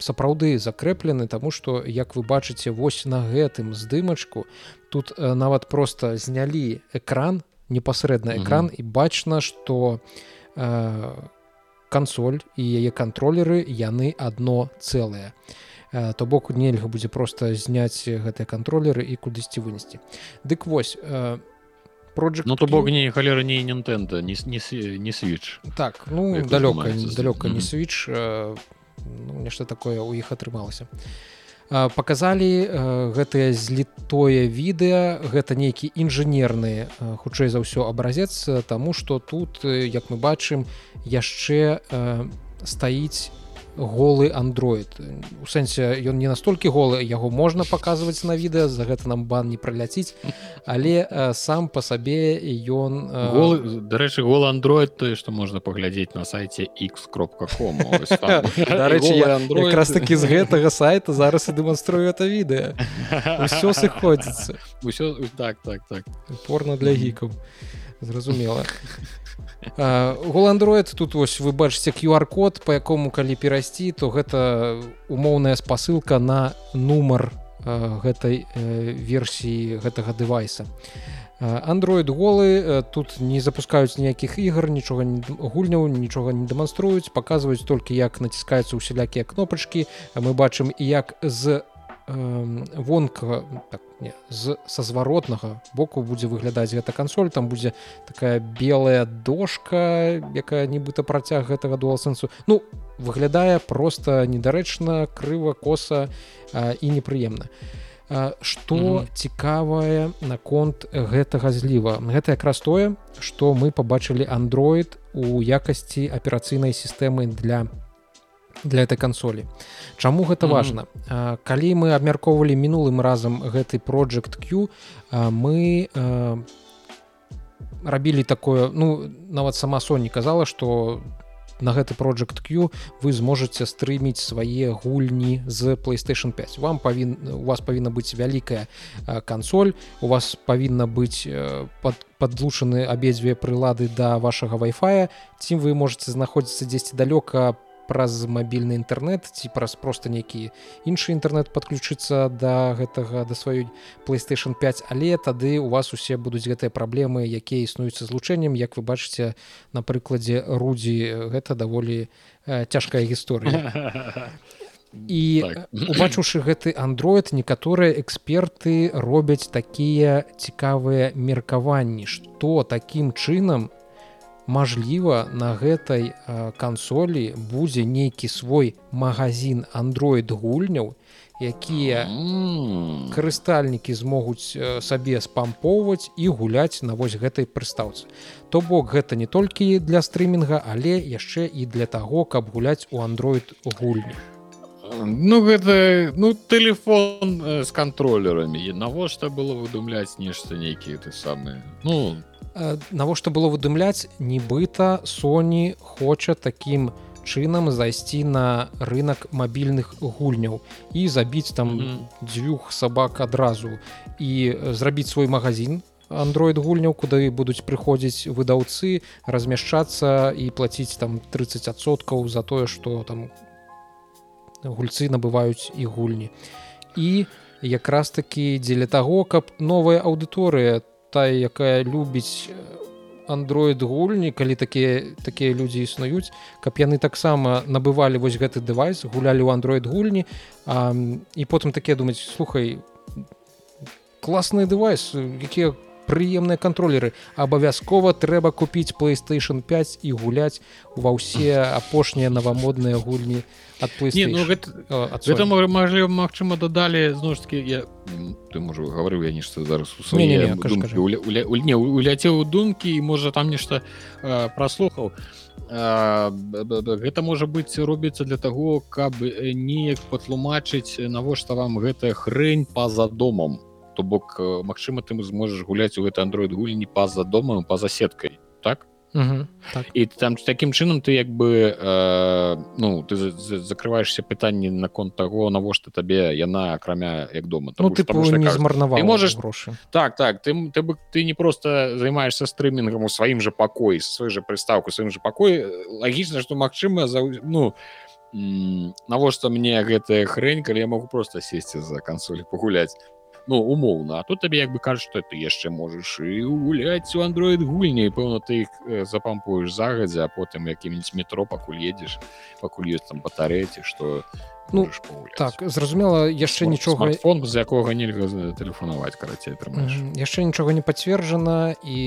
сапраўды закрэплены тому что як вы бачыце вось на гэтым здымачку тут нават просто знялі экран непасрэдна экран mm -hmm. і бачна что э, кансоль і яе кантролеры яны одно цэлае э, то бок нельга будзе просто зняць гэтыя кантролеры і кудысьці вынесці. Дык вось э, Project ну то бок не халера не Nintendo не не, не switch. Так ну далёка далёка не switch э, ну, нешта такое у іх атрымалася. а показалі гэтае злітое відэа гэта нейкі інжынерны хутчэй за ўсё абразец таму што тут як мы бачым яшчэ стаіць голы Android у сэнсе ён не настолькі голы яго можна паказваць на відэа за гэта нам бан не праляціць. Але э, сам по сабе ён э... дарэчы гол Android тое што можна паглядзець на сайте x кропка.com раз таки з гэтага сайта зараз і дэманструю это відэа. Ўсё сыходзіцца. Ўсё так так так. Порно для гікаў. Зразумела Android тут вось вы бачыце QR-код по якому калі перайсці то гэта умоўная спасылка на нумар гэтай версіі гэтага дэвайса. Android голы тут не запускаюць ніякіх ігр нічога гульняў нічога не дэманструюць паказваюць толькі як націскаюцца усялякія кнопачкі. Мы бачым як з вонка так, не, з са зваротнага боку будзе выглядаць гэта кансоль там будзе такая белая дошка якая нібыта працяг гэтага дуалсэнсу ну выглядае просто недарэчна крыва коса а, і непрыемна. Что mm -hmm. цікавае наконт гэтага зліва? Гэта якраз тое что мы побачылі Android у якасці аперацыйнай сістэмы для для этой кансолі Чаму гэта mm -hmm. важна калі мы абмяркоўвалі мінулым разам гэты project Q мы рабілі такое ну нават сама Sony казала что на гэты project Q вы зможаце стрыміць свае гульні з playstation 5 вам павін у вас павінна быць вялікая кансоль у вас павінна быць под подлучаны абедзве прылады да вашага вай-фая ці вы можете знаходзіцца дзесьці далёка по праз мабільны інтэрнет ці праз проста нейкі іншы інтэрнет падключыцца да гэтага да сваёй playstation 5 але тады у вас усе будуць гэтыя праблемы якія існуюцца злучэннем. Як вы бачыце на прыкладзе рудзі гэта даволі э, цяжкая гісторыя. І так. убачыўшы гэты android некаторыя эксперты робяць такія цікавыя меркаванні што такім чынам Мажліва на гэтай кансолі будзе нейкі свой магазин Android гульняў, якія карыстальнікі змогуць сабе спампоўваць і гуляць на вось гэтай прыстаўцы. То бок гэта не толькі для стрымінга, але яшчэ і для таго, каб гуляць у Android гульні. Ну гэта ну телефон э, з кантролерамі навошта было выдумляць нешта нейкія ты самыя ну навошта было выдумляць нібыта Sony хоча таким чынам зайсці на рынок мабільных гульняў і забіць там mm -hmm. дзвюх сабак адразу. І зрабіць свой магазин android гульняў куды будуць прыходзіць выдаўцы размяшчацца і плаціць там 30соткаў за тое что там гульцы набываюць і гульні. І якраз таки дзеля таго каб новая аўдыторыя тая якая любіць android гульні калі такія такія людзі існуюць каб яны таксама набывалі вось гэты дэвайс гулялі ў android гульні а, і потым такія думаць слухай класныя дэвайс якія прыемныя кантролеры. Абавязкова трэба купіць playstation 5 і гуляць ва ўсе апошнія навамодныя гульні ад Не, ну, гэта, гэта маглі Мачыма дадалі таки я ты можа гаварыў я нешта зараз уляцеў у думкі і можа там нешта праслухаў. Гэта можа быць робіцца для таго каб неяк патлумачыць навошта вам гэтая хрень па-за домам то бок э, Мачыма ты зможаш гуляць у гэты Android гульні па-за домам па-за сеткай так? Угу, так. і там таким чынам ты як бы э, ну ты закрываешься пытанні наконт того навошта табе яна акрамя як дома ну, ты змарнаваў можешь грошы. Так так ты ты бы ты не просто займаешься стрымінгам у сваім же пакоі свой же прыстаўку сваім же пакой лагічна что Мачыма за ну навошта мне гэтая хрень калі я могу просто сесці за кансолі пагуляць ну умоўна а тут табе як бы кажа что ты яшчэ можаш і гуляць у android гульні пэўна ты іх запампуеш загадзя а потым якім-нибудь метро пакуль едзеш пакуль ёсць там батарэці что ну так зразумела яшчэ нічога фон з якога нельга тэлефанаваць карацей яшчэ нічога не пацверджана і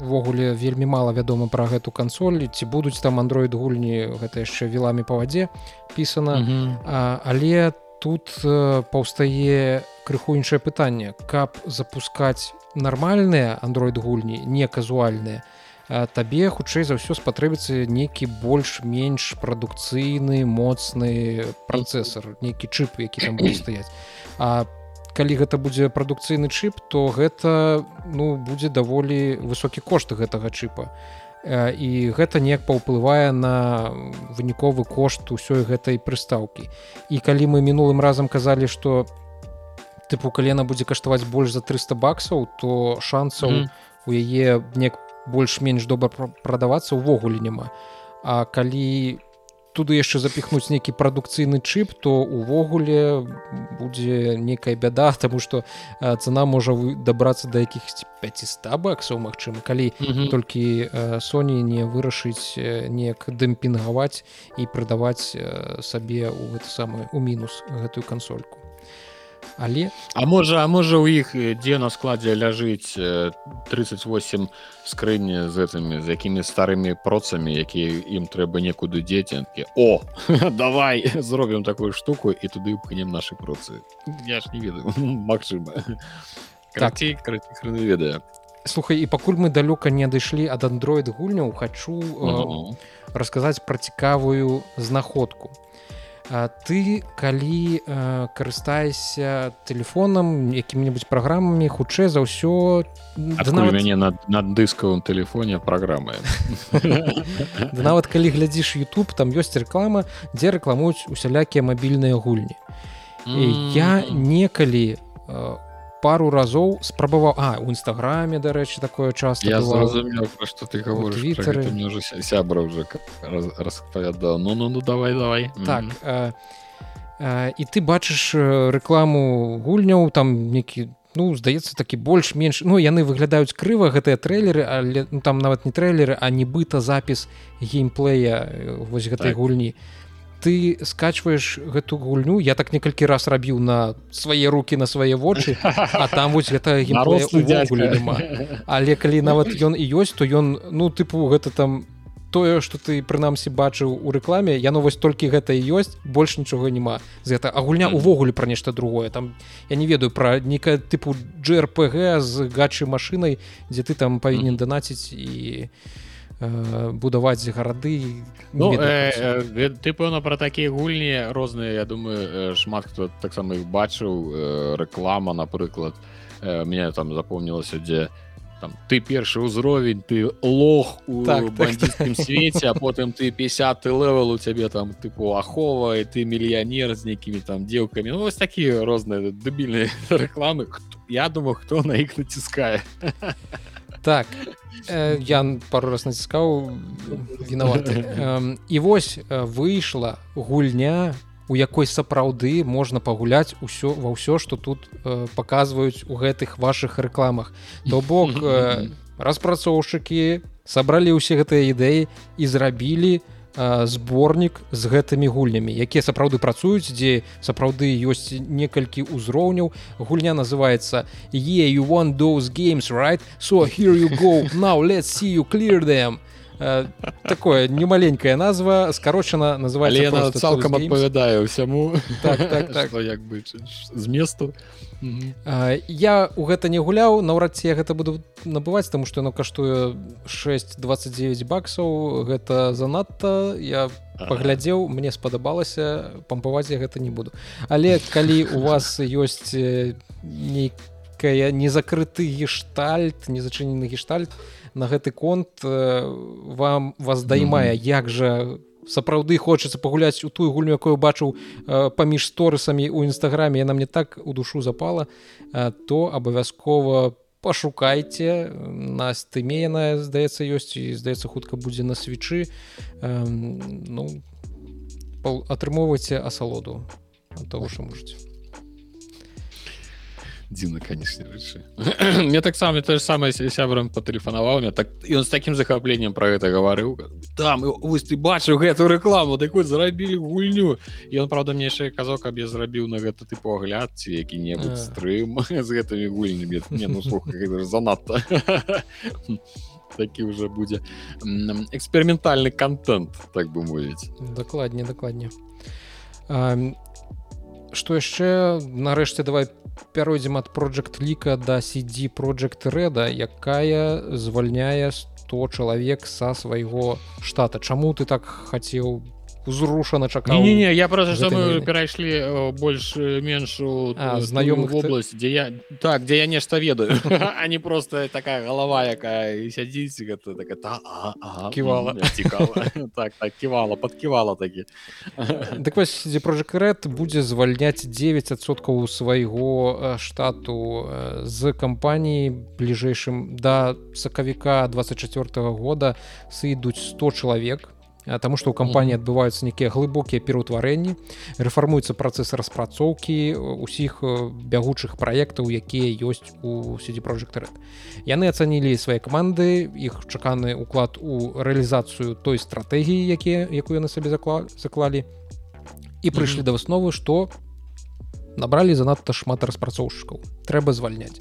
увогуле вельмі мала вядома пра гэту кансоль ці будуць там android гульні гэта яшчэ віламі па вадзе пісана. Але там тут паўстае крыху іншае пытанне. Каб запускаць нармальныя android гульні не казуальныя табе хутчэй за ўсё спатрэбіцца нейкі больш-менш прадукцыйны моцны працэсор нейкі чып які там будзе стаяць. А калі гэта будзе прадукцыйны чып то гэта ну будзе даволі высокі кошт гэтага чыпа і гэта неяк паўплывае на выніковы кошт усёй гэтай прыстаўкі і калі мы мінулым разам казалі што тыпу калена будзе каштаваць больш за 300 баксаў то шансаў mm -hmm. у яе неяк больш-менш добра прадавацца ўвогуле няма А калі туды яшчэ запіхнуць нейкі прадукцыйны чып то увогуле будзе некая бяда тому что цена можа вы дабрацца да якіх 500 баксаў Мачыма калі mm -hmm. толькі Соні не вырашыць неяк дэмпінгаваць і прадаваць сабе у гэта самае у мінус гэтую кансольку але? А можа а можа у іх дзе на складзе ляжыць 38 скрыні з гэтымі з якімі старымі процамі якія ім трэба некуды дзеценкі о давай зробім такую штуку і туды пхнем нашы процы я ж не ведаю Мачыма так. ведае. Слухай і пакуль мы далёка не адышлі ад android гульняў хачу -huh. расказаць пра цікавую знаходку А ты калі э, карыстаешся телефоном якім-нибудь праграмамі хутчэй за ўсё нават... мяне над, над дыскавым телефоне праграмы нават калі глядзіш YouTube там ёсць реклама дзе рэкламуюць усялякія мабільныя гульні -hmm. я некалі у пару разоў спрабаваў а у нстаграме дарэчы такое часто я зразумеў что ты говоришь сябра уже распавядаў ну ну ну давай давай. Так а, а, і ты бачыш рэкламу гульняў там некі ну здаецца такі больш-менш ну яны выглядаюць крыва гэтыя трэйлеры але ну, там нават не трэйлеры а нібыта запіс геймплея вось гэтай так. гульні. то ты скачваеш гэту гульню я так некалькі раз рабіў на свае руки на свае вочы а там вось гэта але калі нават ён і ёсць то ён ну тыпу гэта там тое что ты прынамсі бачыў у рэкламе яно вось толькі гэта і ёсць больш нічога няма. З гэта а гульня увогуле пра нешта другое. Там я не ведаю пра некая тыпу джрпг з гачай машынай дзе ты там павінен данаціць і і Э, будаваць гарады ну, э, э, ты пэўна пра такія гульні розныя я думаю шмат хто таксама іх бачыў рэклама напрыклад мне там запомнілася дзе там ты першы ўзровень ты лох у так, бандитскім так, свеце а потым ты 50 левел у цябе там тыпу ахова і ты мільянер з нейкімі там дзелкамі ну, вось такія розныя дэбільныя рэкламы я думаю хто на іх націскае так э, я пару раз націскаў вінаваты э, і вось выйшла гульня у якой сапраўды можна пагуляць усё ва ўсё што тут э, паказваюць у гэтых ваших рэкламах то бок э, распрацоўшчыкі сабралі ўсе гэтыя ідэі і зрабілі э, зборнік з гэтымі гульнямі якія сапраўды працуюць дзе сапраўды ёсць некалькі ўзроўняў. Гульня называется е you want those games right? So here you go. Now let's see you clear them такое немаленькая назва скарочана называется цалкам адпавядае ўсяму так, так, так. як бы з месту. Я у гэта не гуляў наўрад ці я гэта буду набываць таму што яно каштуе 629 баксаў гэта занадта я паглядзеў мне спадабалася пампаваць я гэта не буду. Але калі у вас ёсць нейкая незакрыты гештальт незачынены гештальт то на гэты конт э, вам вас даймае як жа сапраўды хочацца пагуляць у тую гульню якую бачыў э, паміж сторысамі у нстаграме яна мне так у душу запала. Э, то абавязкова пашукайце. На стыме яна здаецца ёсць і здаецца хутка будзе на свечы ну атрымоўвайце асалоду. Того что можете дзіўна канечне рэчы мне таксама то же самае сябрам патэлефанаваў мне так ён з таким захапленнем про гэта гаварыў там вось ты бачыў гэтую рэкламу такой зарабілі гульню і он правда мне яшчэ казаў каб я зрабіў на гэта ты погляд ці які-небудзь стрым з гэтымі гульнямі ну, занадта такі уже будзе эксперыментальны контент так бы мовіць дакладней дакладней что яшчэ нарэшце давай пяройдзем ад project ліка да CD project рэда якая звальняе 100 чалавек са свайго штата. Чаму ты так хацеў узрушана чакаў не, не, я просто мы перайшлі больш-менш знаёмых вобласць дзе я так дзе я нешта ведаю а не просто такая галава якая сядзіць гэта так та, ага, ківала так, так ківала подківала такі дык вось дзе прожекрэт будзе звальняць 9соткаў свайго штату з кампаніі бліжэйшым да сакавіка 24 -го года. Сыйдуць 100 чалавек Таму што ў кампаніі адбываюцца нейкія глыбокія пераўтварэнні, рэфармуецца працэс распрацоўкі усіх бягучых праектаў, якія ёсць у сидзі прожектары. Яны ацанілі свае каманды, іх чаканы ўклад у рэалізацыю той стратэгіі, якія якую яны сабе заклалі і прыйшлі mm -hmm. да высновы, што набралі занадта шмат распрацоўшчыкаў. трэба звальняць.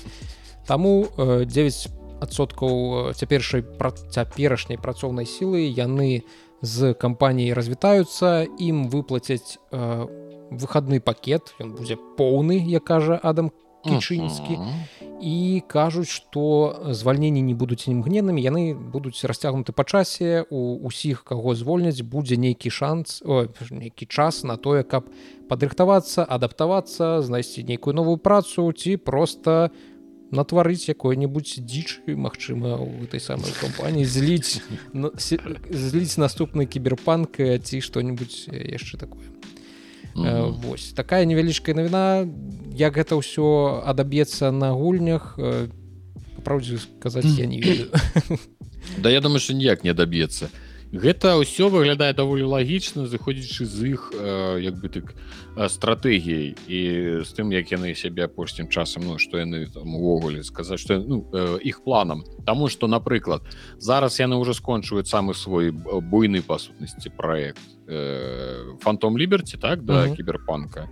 Таму 9соткаў цяпершай цяперашняй працоўнай сілы яны, з кампаніяй развітаюцца ім выплацяць э, выхадны пакет ён будзе поўны я кажа адам кічынскі -huh. і кажуць што звальненні не будуць імгненнымі яны будуць расцягнуты па часе у усіх каго звольняць будзе нейкі шанс о, нейкі час на тое каб падрыхтавацца адаптавацца знайсці нейкую новую працу ці просто у натварыць якой-небудзь дзічы Мачыма у гэтай самай кампаніі зліць зліць наступны кіберпанк ці што-нибудь яшчэ такое. Mm -hmm. Вось. Такая невялічкая навіна. Як гэта ўсё адаб'ецца на гульнях праўдзе сказаць я не ведаю. Да я думаю что ніяк не даб'ецца гэта ўсё выглядае даволі лагічна заходзячы з іх э, як бы так стратэгіяй. І з тым як яны сябе апошнім часам ну што яны там увогуле сказаць што ну, э, іх планам. Таму што напрыклад зараз яны ўжо скончваюць самы свой буйны па сутнасці праект э, фантом ліберці так да uh -huh. кіберпанка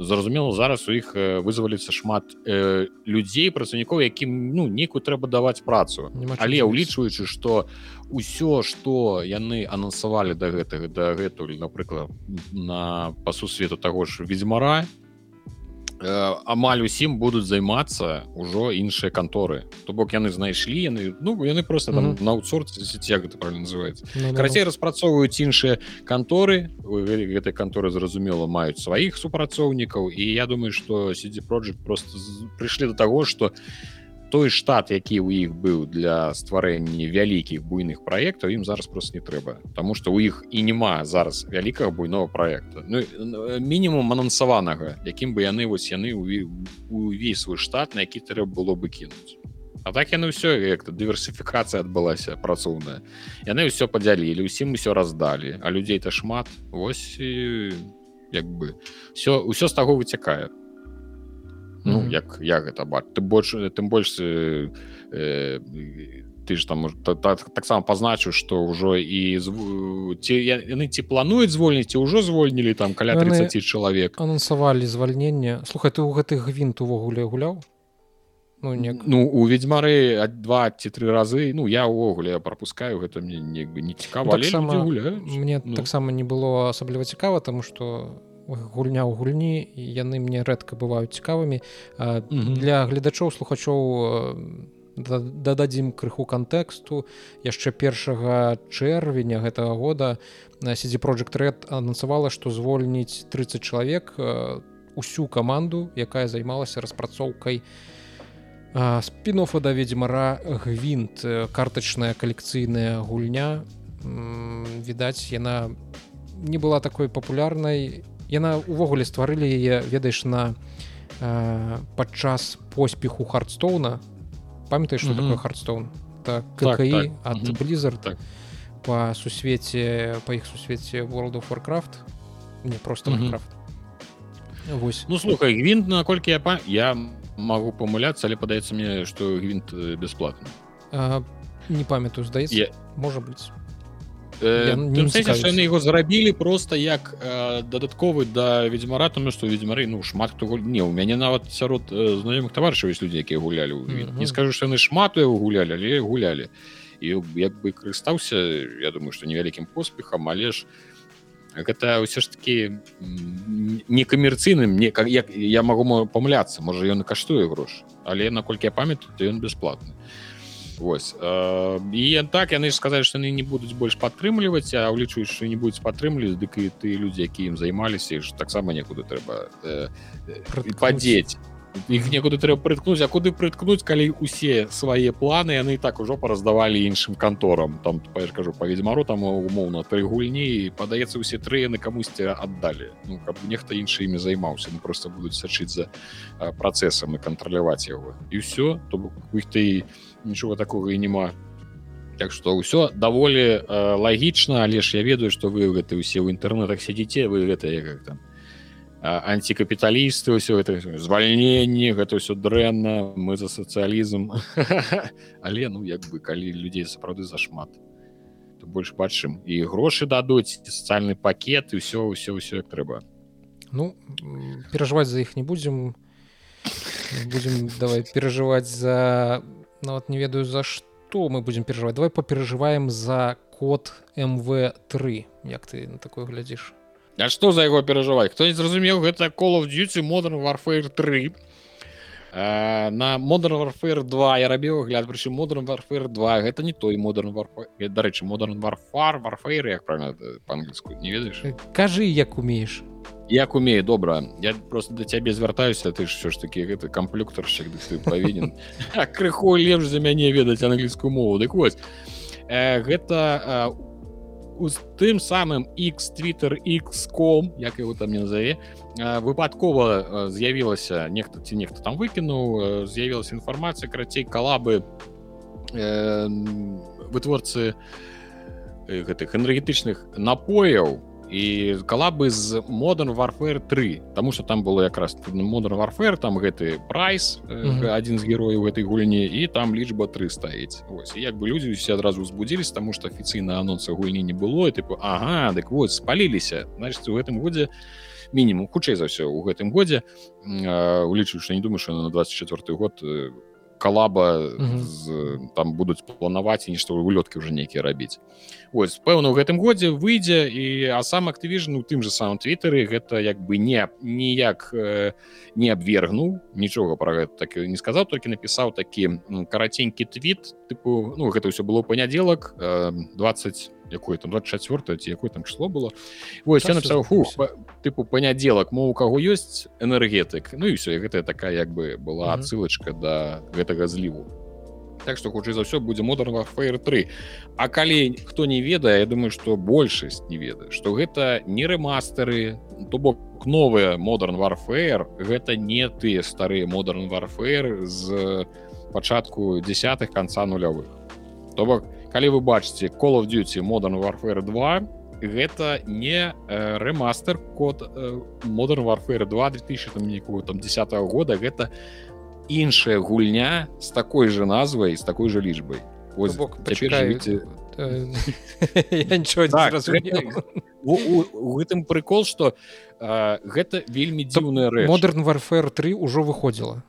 зразумела зараз у іх вызваліцца шмат э, людзей працаўнікоў якім ну нейкую трэба даваць працу. Але ўлічваючы што ўсё што яны анансавалі да гэтага дагэтуль напрыклад на пасу свету таго ж ведзьмара Э, амаль усім будуць займацца ўжо іншыя канторы то бок яны знайшлі яны ну яны просто там mm -hmm. на аутсорце як гэта правильно называется no, no, no. карацей распрацоўваюць іншыя канторы гэтай канторы зразумела маюць сваіх супрацоўнікаў і я думаю что сидзі project просто прыйшлі до того что той штат які ў іх быў для стварэння вялікіх буйных праектаў ім зараз просто не трэба. Таму что у іх і няма зараз вялікага буйного проекта ну, мінімум анансаванага якім бы яны вось яны увесь свой штат на які трэба было бы кінуць. А так яны ўсё як-то дыверсіфікацыя адбылася працоўная. Яны ўсё падзялілі усім усё раздалі а людзей то шмат восьось як бы все ўсё з таго выцякае Ну mm -hmm. як я гэта бач ты больш тым больш э, э, ты ж там таксама так пазначыў што ўжо і ці яны ці плануюць звольніць ўжо звольнілі там каля 30 чалавек анансавалі звальнення слухай ты ў гэтых гвинт увогуле гуляў ну, не... ну у ведьмары два ці тры разы. Ну я увогуле пропускаю гэта мне не, не цікава. Так сама, мне ну. таксама не было асабліва цікава тому что гульня ў гульні яны мне рэдка бываюць цікавымі. Для гледачоў слухачоў дададзім крыху кантэксту. Яшчэ першага чэрвеня гэтага года на сидзе project red анансавала што звольніць 30 чалавек усю каманду якая займалася распрацоўкай на спінофа да ведзьмара гвинт картачная калекцыйная гульня. Відаць яна не была такой папулярнай яна увогуле стварылі яе ведаеш на падчас поспеху хардстоуна памятаеш что mm -hmm. такое хардстоун так, так, так. ад mm -hmm. blizzard так. по сусвеце по іх сусвеце world of warcraft не просто mm -hmm. Вось. ну слухай гвинт наколькі я па я могу памыляцца але падаецца мне что гвинт э, бесплатно не памятаю здаецца я... можа быть яны его зарабілі просто як э, дадатковы да ведьмара тому что ведьмары ну шмат хто не у мяне нават сярод э, знаёмых таварышаў есть людзі якія гулялі mm -hmm. не скажу что яны шмат его гулялі але гулялі і як бы карыстаўся я думаю что невялікім поспехам але ж гэта ўсё ж таки некамерцыйным не як я могу памыляцца можа ён і каштуе грош але наколькі я памятаю то ён бесплатны Вось. І так яны ж сказалі што яны не будуць больш падтрымліваць а ўлічваюць што не будуць падтрымліваць дык і ты людзі які ім займаліся ж таксама некуды трэба э, э, падзець. Іх некуды трэба прыткнуць. А куды прыткнуць калі усе свае планы яны так ужо параздавалі іншым канторам. Там я кажу па ведзьмару там умоўна тры гульні падаецца усе тры яны камусьці аддалі. Ну, каб нехта іншы імі займаўся. Ну, просто будуць сачыць за працэсам і кантраляваць яго. І ўсё то іх ты нічога такога і няма. Так што ўсё даволі э, лагічна але ж я ведаю што вы гэты ўсе ў інтэрнетах сядзіце вы гэта як там антикапіталісты ўсё это звальненне гэта ўсё дрэнна мы за сацыялізм. Але ну як бы калі людзей сапраўды зашмат то больш бачым. І грошы дадуць сацыяльны пакет і ўсё ўсё ўсё як трэба. Ну перажываць за іх не будзем. Будем давай перажываць за нават не ведаю за што мы будзем перажываць давай паперажываем за код мв3 як ты на такое глядзіш А што за яго перажываць хто не зразумеў гэта call of duty modern warfare 3 э, на modern warfare 2 я рабіў гляд прычым modern warfare 2 гэта не той modern дарэчы modern warfare warfare як правильно по-англійску не ведаеш кажы як умееш як умею добра я просто да цябе звяртаюся ты ж все ж таки гэта камплюктарщик ты павінен крыху лепш за мяне ведаць англійскую мову. Дык вось э, гэта у з тым самым x twitter x.com як его там не назове выпадкова з'явілася нехта ці нехта там выкінуў з'явілася інфармацыя карацей калабы э, вытворцы гэтых энергетычных напояў у і калабы з modern warfare 3 тому что там было якраз modern warfare там гэты прайс mm -hmm. один з герояў гэтай гульні і там лічба 3 стаіць ось. Як бы людзі усе адразу узбудзілись тому что афіцыйна анонса гульні не было тыпу Ага дык вот спаліліся значит у гэтым годзе мінімум хутчэй за ўсё у гэтым годзе улічваю что не думаю что на 24 год у калаба mm -hmm. з, там будуць планаваць і нешта улёткі уже нейкія рабіць ось пэўна у гэтым годзе выйдзе і а сам актывіжн у тым же самом твиттеры гэта як бы не ніяк э, не абвергнуў нічога про гэта так не сказаў толькі напісаў такі караценькі твіт тыпу ну гэта ўсё было панядзелак э, 20 якое там 24 ці якое там число было. Вось я написал фу тыпу панядзелак мо у каго ёсць энергетык Ну і все гэтая такая як бы была адсылочка да гэтага зліву. Так што хутчэй за ўсё будзе модern warfare 3 А калі хто не ведае Я думаю што большасць не ведае што гэта не рэмастары то бок новыя модern warfare гэта не тыя старыя модern warfare з пачатку десятых конца нулявых. То бок калі вы бачыце call of duty modern warfare 2 гэта не э, рэмастер код э, modern warfare 2 2000 там нікую там 10 -го года. Гэта іншая гульня з такой же назвай з такой же лічбай. Бок живите... так, у гэтым прикол что гэта вельмі дзіўная рэч. Модерн warfare 3 ўжо выходзіла.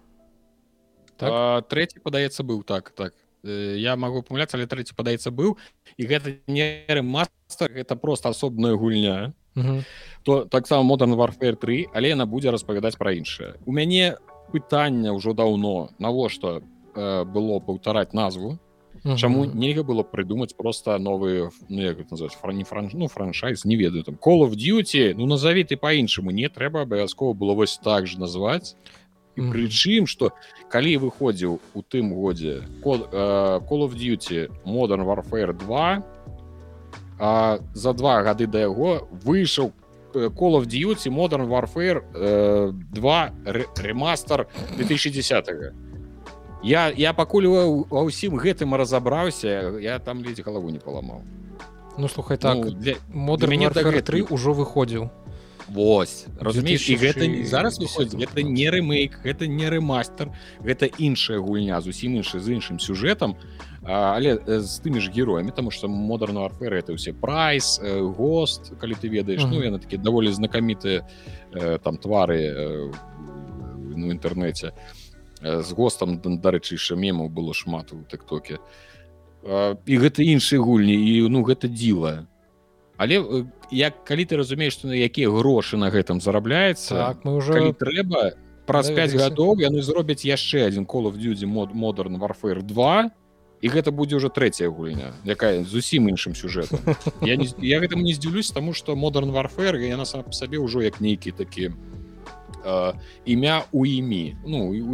Так? третий падаецца быў так так я могу памыляцца але трэці падаецца быў і гэта не мастер это просто асобная гульня. То таксама модерн warfare 3 але яна будзе распавядаць пра іншае у мяне пытання ўжо даўно навошта э, было паўтараць назву. Чаму нельга было прыдумаць просто новые ну, франі фран ну, франшайз не ведаю там call of duty ну назови ты по-іншаму не трэба абавязкова было вось так же назваць і прычым что калі выходзіў у тым годзе call, uh, call of duty modern warfare 2 а за два гады да яго выйшаў call of duty modern warfare uh, 2 ремастер 2010 -го. я я пакуль ва ўсім гэтым разабраўся я там ледзь галаву не паламаў. Ну слухай так ну, для модern для 3 ўжо выходзіў Вось разумееш і гэта зараз выходзіць гэта не рэмейк гэта не рэмастер гэта іншая гульня зусім іншы з іншым сюжэтам але з тымі ж героямі тому что модерн арфер это ўсе прайс гост калі ты ведаеш. Ну яны такі даволі знакамітыя там твары ну інтэрнэце. З гостам дарэчы яшчэ мемаў было шмат у тэктоке і гэта іншыя гульні і ну гэта дзіва але як калі ты разумееш што на якія грошы на гэтым зарабляецца так, мы уже трэба праз 5 гадоў яны зробяць яшчэ один call of duty мод модерн warfare 2 і гэта будзе ўжо трэцяя гульня якая зусім іншым сюжэтам. Я, не, я гэтым не здзівлюсь таму што модерн warfare яна сам па сабе ўжо як нейкі такі э, імя у імі ну у, у,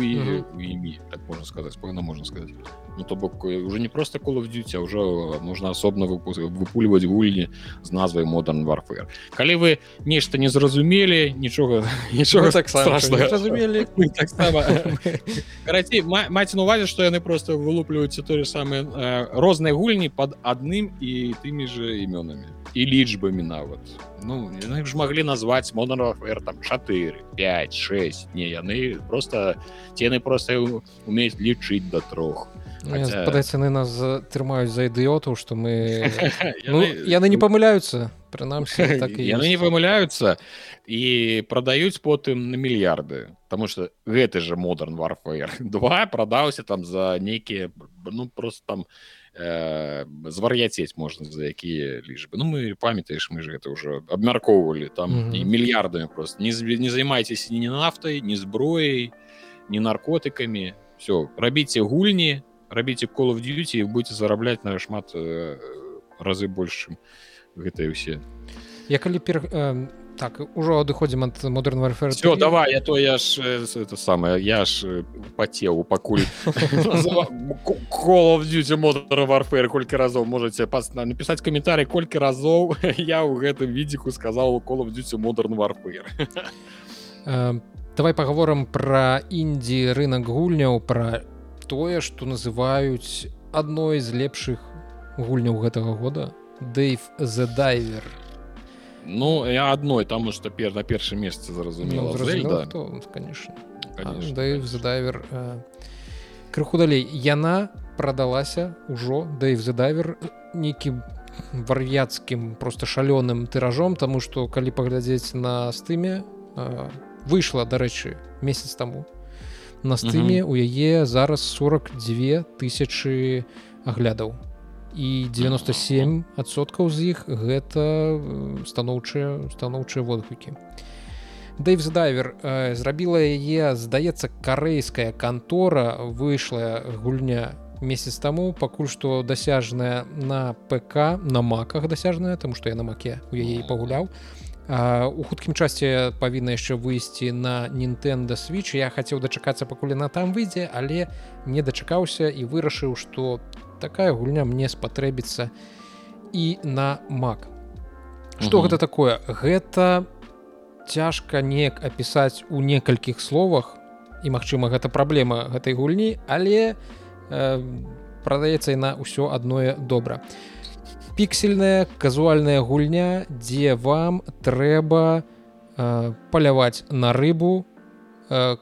у імі так можна сказаць пэўна можна сказаць ну то бок уже не просто call of duty уже можна асобна выпульваць гульні з назвай модern warfare. Калі вы нешта не зразумелі нічога нічога так зразумелі так карацей маці на увазе што яны просто вылупліваюцца тое самыя розныя гульні под адным і тымі же імёнамі і лічбамі нават. Ну яны ж маглі назваць модern warfare там 4 5 6 не яны просто ці яны просто умеюць лічыць да трох падаецца яны нас трымаюць за ідыётаў што мы ну, яны не памыляюцца прынамсі так яны не памыляюцца і прадаюць потым на мільярды Таму что гэты же модерн warfare 2 прадаўся там за нейкія ну просто там э, звар'яцець можна за якія лічбы Ну мы памятаеш мы же гэта ўжо абмяркоўвалі там mm -hmm. мільярдамі просто. Не, не займайцеся ні нафтай ні зброяй не наркотыкамі все рабіце гульні рабіце call of duty будете зарабляць на шмат э, разы большым гэтыя ўсе я калі пер э, так ужо адыходзім ад модерн warfare все давай я то я ж э, это самое я ж пацеў пакуль call of duty модер warfare колькі разоў можете пас напісаць каментарый колькі разоў я ў гэтым відзіку сказал call of duty модерн warfare. Давай паговорам про індзі рынок гульняў про тое што называюць адной з лепшых гульняў гэтага года Дэйв the дайвер Ну я адной таму што пер на першае месца зразумела ну, конечно. Дэйв the дайвер крыху далей. Яна прадалася ўжо Дэйв the дайвер нейкім вар'яцкім просто шалёным тыражом тому что калі паглядзець на стыме выйшла дарэчы месяц таму на стыме у яе зараз 42 тысячи аглядаў. І 97 адсоткаў з іх гэта станоўчыя станоўчыя водгукі. Дэйвс дайвер зрабіла яе здаецца карэйская кантора. Выйшла гульня месяц таму. Пакуль што дасяжная на ПК на маках дасяжная тому што я на маке у яе пагуляў у хуткім часе павінна яшчэ выйсці на Нінтэнда switch. Я хацеў дачакацца пакуль на там выйдзе але не дачакаўся і вырашыў што такая гульня мне спатрэбіцца і на мак что гэта такое? Гэта цяжка неяк апісаць у некалькіх словах і магчыма гэта праблема гэтай гульні але э, прадаецца і на ўсё адное добра піксельная казуальная гульня дзе вам трэба э, паляваць на рыбу э,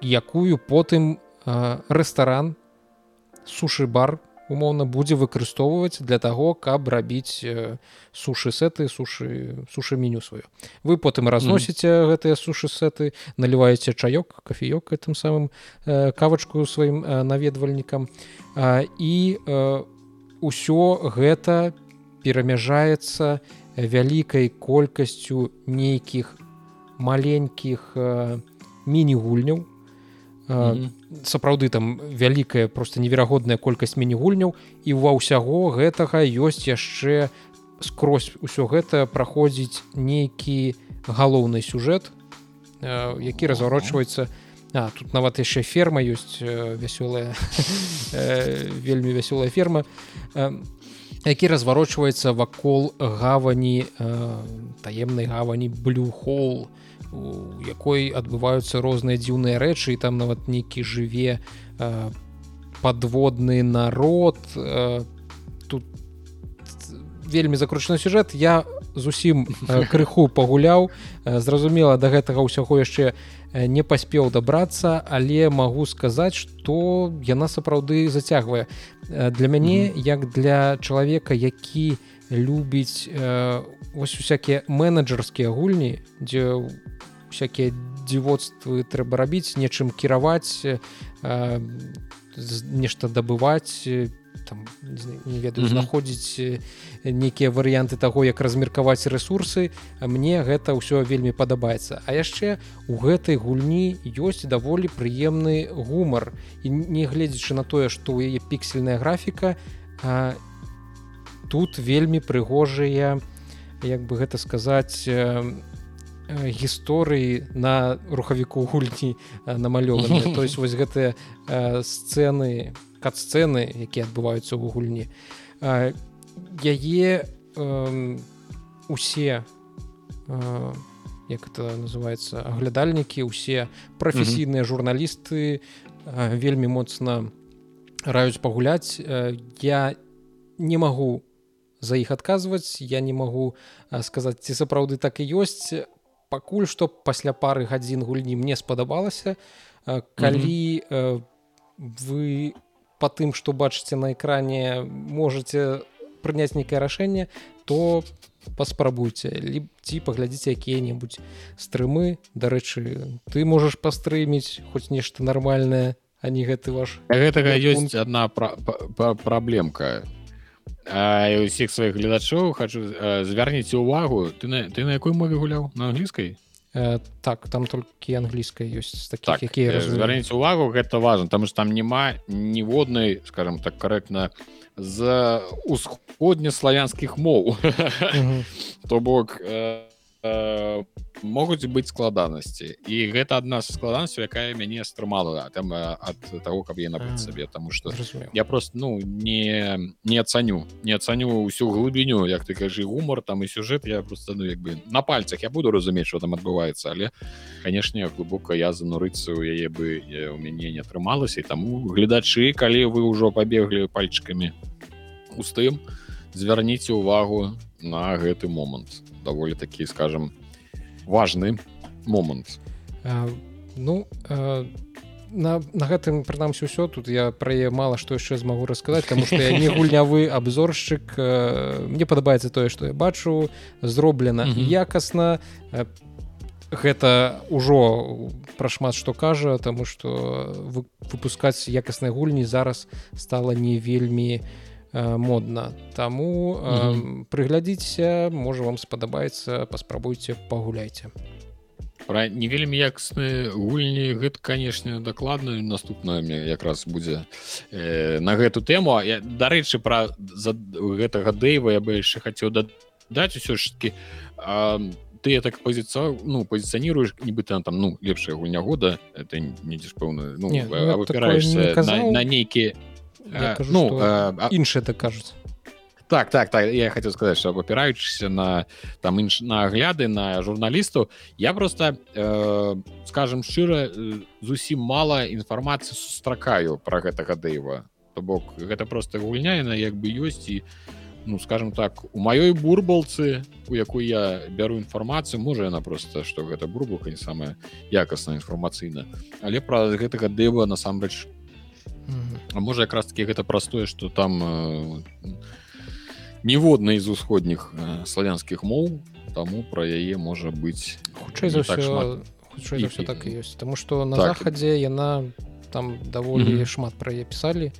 якую потым э, рэстаран сушы бар умоўна будзе выкарыстоўваць для таго каб рабіць э, сушы сеты сушы сушы меню сваю вы потым разносіце mm -hmm. гэтыя сушы сеты наліваеце чаёк кафеёк гэтым самым э, кавачку сваім э, наведвальнікам э, і ўсё гэта перамяжаецца вялікай колькасцю нейкіх маленькіх э, міні-гульняў. Сапраўды там вялікая просто неверагодная колькасць міні-гульняў і ва ўсяго гэтага ёсць яшчэ скрозь усё гэта праходзіць нейкі галоўны сюжэт які разварочваецца а, тут нават яшчэ ферма ёсць вясёлая. Вельмі вясёлая ферма які разварочваецца вакол гавані таемнай гавані блюхол у якой адбываюцца розныя дзіўныя рэчы і там нават нейкі жыве э, подводны народ. Э, тут вельмі закручаны сюжэт. Я зусім э, крыху пагуляў. Э, зразумела да гэтага ўсяго яшчэ не паспеў дабрацца але магу сказаць што яна сапраўды зацягвае. Для мяне як для чалавека які любіць э, вось усякія менеджерскія гульні дзе у всякие дзівоцтвы трэба рабіць нечым кіраваць э, нешта дабываць там не ведаю знаходзіць нейкія варыянты таго як размеркаваць ресурсы мне гэта ўсё вельмі падабаецца. А яшчэ у гэтай гульні ёсць даволі прыемны гумар. І не гледзячы на тое што ў яе піксельная графіка а, тут вельмі прыгожыя як бы гэта сказаць Э, гісторыі на рухавіку гульні э, намалёваны то есть вось гэтыя э, сцэны кат-сцэны якія адбываюцца ў гульні. Яе усе як это называется аглядальнікі усе прафесійныя журналісты вельмі моцна раюць пагуляць. Я не магу за іх адказваць я не магу сказаць ці сапраўды так і ёсць. Пакуль што пасля пары гадзін гульні мне спадабалася. Калі mm -hmm. вы по тым што бачыце на экране можете прыняць нейкае рашэнне то паспрабуйце ці паглядзіце якія-небудзь стрымы. Дарэчы ты можаш пастрыміць хоць нешта нармальнае а не гэты ваш гэтага ёсць одна пра праблемка. Усіх сваіх гледачоў хочу звярніце увагу. Ты на ты на якой мове гуляў? На англійскай так там толькі англійская ёсць таких так, якія звярніце увагу гэта важно там ж там няма ніводнай скажем так корректна з усходнеславянскіх моў то бок э, э, могуць быць складанасці і гэта адна з складанасцяў якая мяне стрымала там ад того каб я набыць сабе тому что я просто ну не не ацаню не ацаню ўсю глыбіню як ты кажы гумор там і сюжэт я просто ну як бы на пальцах я буду разумець что там адбываецца але канешне глыбока я занурыцца ў яе бы у мяне не атрымалася і таму гледачы калі вы ўжо пабеглі пальчыкамі устым звярніце увагу на гэты момант даволі такі скажем важны момант ну а, на, на гэтым прынамсі ўсё тут я пра яе мала што яшчэ змагу расказаць таму што я не гульнявы абзоршчык. Мне падабаецца тое што я бачу. Зроблена якасна. Гэта ўжо пра шмат што кажа таму што выпускаць якаснай гульні зараз стала не вельмі не модна таму э, прыглядзіцеся можа вам спадабаецца паспрабуйце пагуляйце пра не вельмі якасныя гульні гэта канешне дакладна наступная мне якраз будзе э, на гэту тэму. Я дарэчы пра за гэтага дэйва я бы яшчэ хацеў даць усё ж таки ты так пазіца ну пазіцыяніруеш нібыта там ну лепшая гульня года это недзе ж пэўна ну, ну выпіраешься на, на нейкія ну іншыя так кажуць так так так я хотел сказать что опираючыся на там інш на агляды на журналісту я просто э, скажем шчыра э, зусім мало інфармацыі сустракаю про гэтага дэйва то бок гэта просто гульня на як бы ёсць і ну скажем так у маёй бурбалцы у якой я бяру інфармацыю можа яна просто что гэта бурбалка не самая якасная інфармацыйна але про гэтага дэва насамрэч А можа якраз таки гэта простое что там э, ніводнай з усходніх э, славянскіх моў таму пра яе можа быць хутчэй за так ўсё хутчэй за ўсё так і ёсць Таму што на так. захадзе яна там даволі mm -hmm. шмат пра яе пісалі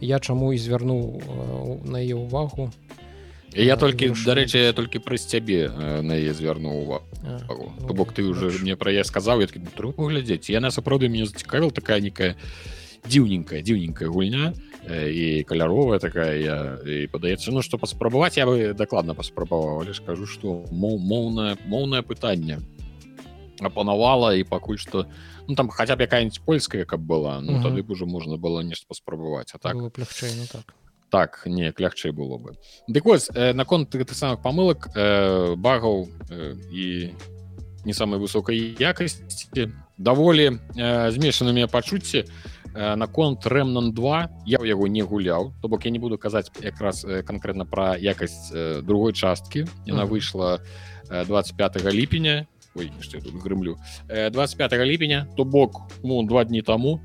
я чаму і звярнуў э, на яе ўвагу я толькі дарэчы я толькі праз цябе э, на яе звярнуў увагу то бок ты уже мне пра я сказаў я глядзець яна сапраўды мне зацікавіла такая некая дзіўненькая дзіўненькая гульня і каляровая такая я і падаецца ну што паспрабаваць я бы дакладна паспрабаваў але скажу што моў моўнае моўнае пытанне апанавала і пакуль што ну там хаця б якая-нибудь польская каб была ну тады б уже можна было нешта паспрабаваць а так. Лягчэй ну, так. Так не лягчэй было бы. Дык вось э, наконт ты самых памылак э, багаў э, і не самай высокай якасці даволі э, змешанымі пачуцці Э, наконт рэмнан 2 я ў яго не гуляў то бок я не буду казаць якраз э, конкретно пра якасць э, другой часткі. Яна выйшла 25 ліпеня. Грымлю. 25 ліпеня то бок ну два дні таму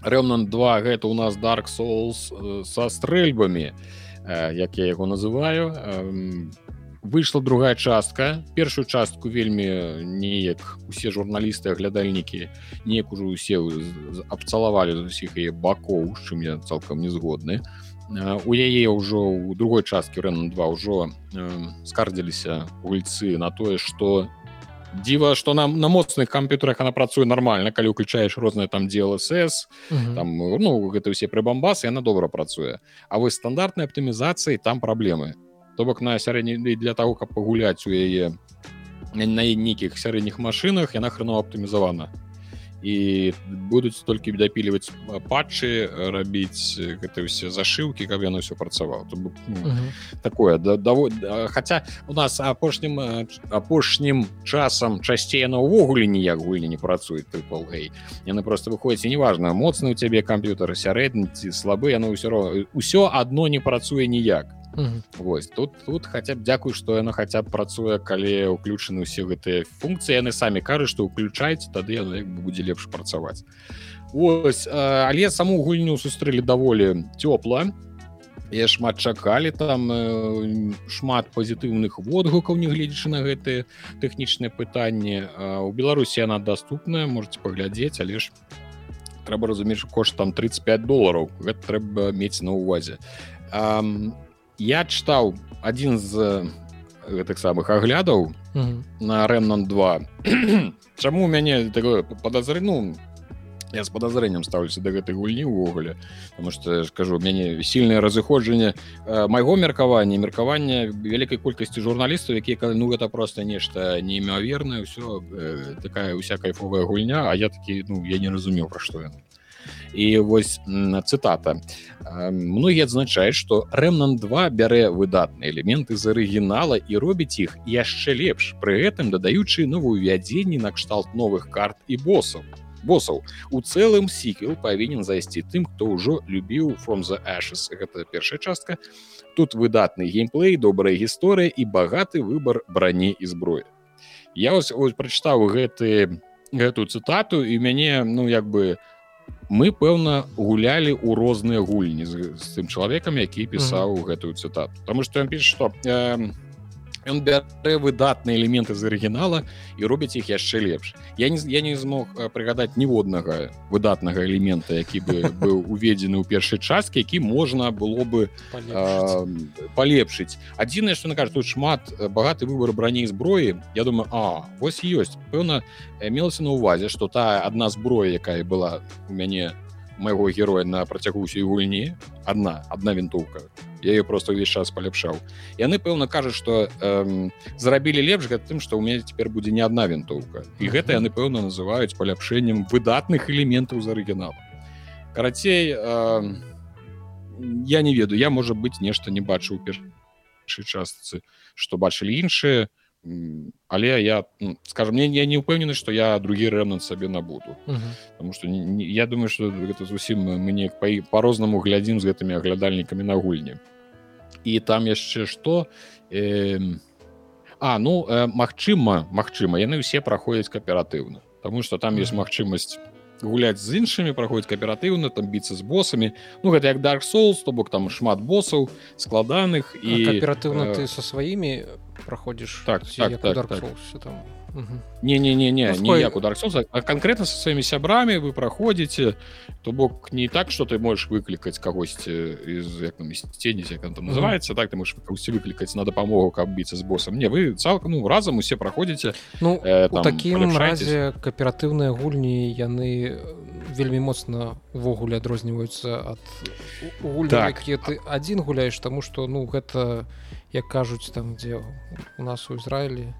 рэмнан 2 гэта у нас dark souls са стрэльбамі як я яго называю выйшла другая частка. Першую частку вельмі неяк усе журналісты аглядальнікі неяк ужо усе абцалавалі з усіх яе бакоў з чым я цалкам не згодны. У яе ўжо у другой часткі рэн 2 ўжо скардзіліся гульцы на тое что дзіва что нам на моцных камп'ютарах она працуе нормально калі уключаеш розныя там DLSS там ну гэта ўсе прыбамбасы яна добра працуе. А вось стандартнай аптымізацыі там праблемы то бок на сярэдні для того каб пагуляць у яе на нейкіх сярэдніх машынах яна храно аптымізавана. І будуць толькі дапіліваць патчы рабіць гэта ўсе зашыўкі каб яно все працаваў бок, ну, uh -huh. такое да, да, да, хаця у нас апошнім апошнім часам часцей на ўвогуле ніяк гульні не працуе гей яны просто выходзяць неважна моцны у цябе камп'ютар сярэдні ці слабы яно ўсё ўсё адно не працуе ніяк Вось тут тут хаця б дзякуй што яна хаця б працуе калі ўключаны ўсе гэтыя функцыі яны самі кажуць што ўключайце тады яно як бы будзе лепш працаваць Вось але саму гульню сустрэлі даволі цёпла я шмат чакалі там шмат пазітыўных водгукаў нягледзячы на гэтыя тэхнічныя пытанні. У беларусі яна доступная можете паглядзець але ж трэба разумець кошт там 35 долараў. Гэта трэба мець на увазе а я чытаў адзін з гэтых самых аглядаў mm -hmm. на рэмнан 2 Чаму у мяне такое подазры ну я з подазрэннем стаўлюся да гэтай гульні ўвогуле потому что скажу мяне сильное разыходжанне э, майго меркавання меркавання вялікай колькасці журналістаў якія ну гэта просто нешта неімавернае ўсё э, такая уся кайфовая гульня А я такі ну я не разумеў пра што яна і вось цытата. Многія адзначаюць што рэмнан 2 бярэ выдатныя элементы з арыгінала і робіць іх яшчэ лепш пры гэтым дадаючы новаўвядзенні накшталт новых карт і босаў босаў у цэлым сіквел павінен зайсці тым хто ўжо любіў from the ashes гэта першая частка. Тут выдатны геймплей добрая гісторыя і багаты выбор брані і зброі. Я ось, ось прачытаў гэты гэтую цытату і мяне ну як бы у мы пэўна гулялі ў розныя гульні з, з тым чалавекам які пісаў mm -hmm. гэтую цытату потому что ён піш что э, ён бярэ выдатныя элементы з арыгінала і робіць іх яшчэ лепш. Я не я не змог прыгадаць ніводнага выдатнага элемента які бы быў уведзены ў першай часткі які можна было бы палепшыць. адзінае што накажу тут шмат багаты выбор браней зброі. Я думаю А вось ёсць. Пэўна мелася на увазе што тая адна зброя якая была у мяне майго героя на працягу ўсёй гульні одна одна вінтоўка я ее просто ўвесь час паляпшаў яны пэўна кажуць что эм, зарабілі лепш гэта тым что у меня цяпер будзе не одна вінтоўка і гэта яны пэўна называюць паляпшэннем выдатных элементаў з арыгінала карацей э, я не ведаю я можа быть нешта не бачу першай частцы что бачылі іншыя то але я ну, скажем мне я не упэўнены что я другі рэмнан сабе набуду. Потому что не, я думаю что гэта зусім мы неяк по-рознаму глядзім з гэтымі аглядальнікамі на гульні і там яшчэ что? Э, а ну э, Мачыма Мачыма яны ўсе праходзяць кааператыўна потому что там есть магчымасць гуляць з іншымі праходзіць кааператыўна там біцца з босамі ну гэта як dark souls то бок там шмат босаў складаных і аператыўна э... ты со сваімі праходзіш так, так, так, так. там не не не не ну, ніяк удар а конкретно со сваімі сябрамі вы праходзіце то бок не так что ты можешь выклікаць кагосьці из сцені там называется так ты можешь выклікаць на дапамогу каб біцца з босам не вы цалкам ну разам усе праходзіце ну э, там, таким разе кааператыўныя гульні яны вельмі моцна увогуле адрозніваюцца ад так. ты один гуляешь тому что ну гэта як кажуць там дзе у нас у Ізраілі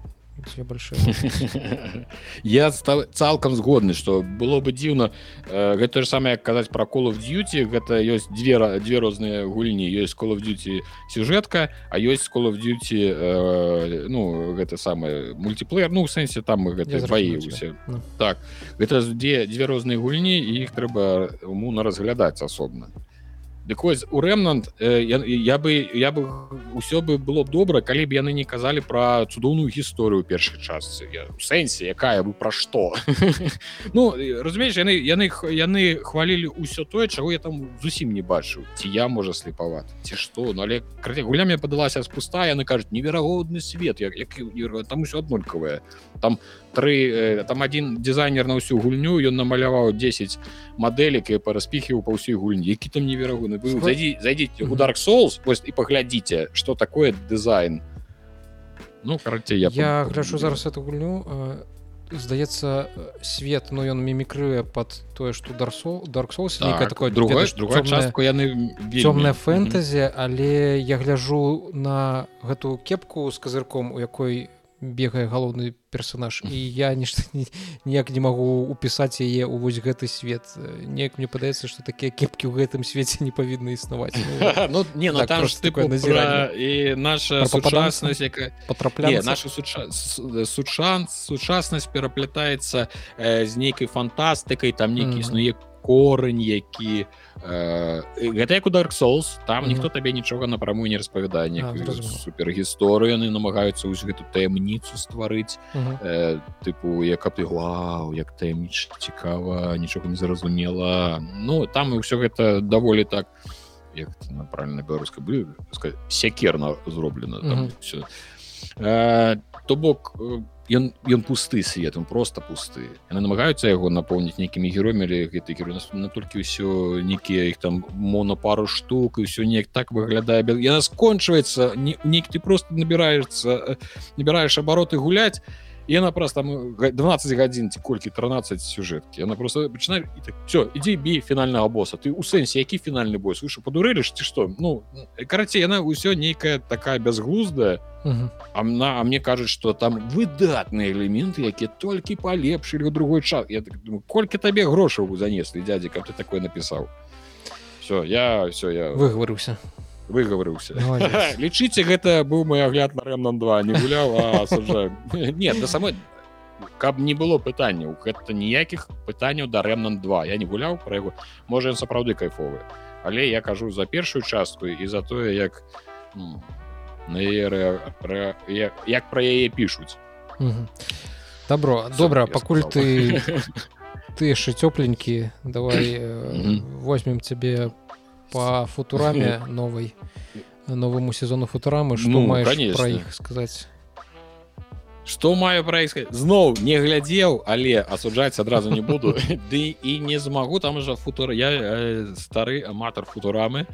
большое я стал цалкам згодны что было бы дзіўна э, гэта же самое казаць про call of duty. Гэта ёсць две две розныя гульні ёсць call of duty сюжэтка а ёсць call of duty э, ну гэта самое мультиплеер. Ну сэнсе там гэта усе ну. так гэта дзе дзве розныя гульні іх трэба умоўна разглядаць асобна Дык вось у рэмнант я, я бы я бы ўсё бы было б добра калі б яны не казалі пра цудоўную гісторыю першай частцы. У сэнсе якая бы пра што? Ну разумееш яны яны яны хвалілі ўсё тое чаго я там зусім не бачыў. Ці я можа слепават ці што. Ну але гуля мне падалася спуста яны кажуць неверагодны свет як, як там усё аднолькавае. Там тры там один дизайнер на ўсю гульню ён намаляваў 10 мадэлек і параспіхіў па ўсёй гульні. Які там неверагодны быў зайдзі зайдзіце у dark souls вось і паглядзіце что такое дызайн ну караце я я гляджу зараз эту гульню. Здаецца свет но ну, ён мімікрые под тое что дарсо dark souls так, такое другое другая частку яны цёмная фэнтэзі але я гляжу на гэту кепку з казырком у якой бегае галоўны персонаж і я нешта ніяк не магу упісаць яе ў вось гэты свет. Неяк мне падаецца что такія кепкі ў гэтым свеце не павінны існаваць. Ну, не ну, так, назіра і наша сучаснасць потрапляе наша сучан сучаснасць пераплятаецца з нейкай фантастыкай там нейкі існуе корань які э, гэта як у dark souls там mm -hmm. ніхто табе нічога напраму не распавядае супергісторыю яны намагаюцца ўсь гэту таямніцу стварыць mm -hmm. э, тыпу як ты глаў як таямніч цікава нічога не зразумела Ну там і ўсё гэта даволі так як правильно беларуска сякерна зроблена mm -hmm. все э, то бок у ён ён пусты свет он просто пусты. Яны намагаюцца яго напоўніць нейкімі героямі гэты герой. На толькі ўсё некія іх там моно пару штук і ўсё неяк так выглядае яна скончваецца не нейкі ты просто набіраешься набіраеш абароты гуляць яна просто там 12 гадзін ці колькі 13 сюжэткі она просто пачынае так, все ідзі бі фінальнага боса ты у сэнсе які фінальны бой выше падурэліш ці што ну карацей яна ўсё нейкая такая бязглуздая а на а мне кажуць что там выдатныя элементы якія толькі палепшылі ў другой час я так думаю колькі табе грошаў занеслі дядзі каб ты такое напісаў все я все я выгаварыўся выгаварыўся лічыце гэта быў мой агляд на рэмнан 2 не гуляў нет да самой каб не было пытанняў гэта ніякіх пытанняў да рэмнан 2 я не гуляў пра яго можа ён сапраўды кайфовы але я кажу за першую частку і за тое як ну, на пра, як, як пра яе пішуць добро. Добра пакуль ты ты яшчэ цёпленькі давай возьмем цябе по по футураме новой новому сезону футурамы. Что ну, маешь про их сказать? Что маю праіскаць зноў не глядзеў але асуджаць адразу не буду. Ды і не змагу там жа футур я э, стары аматар футурамы.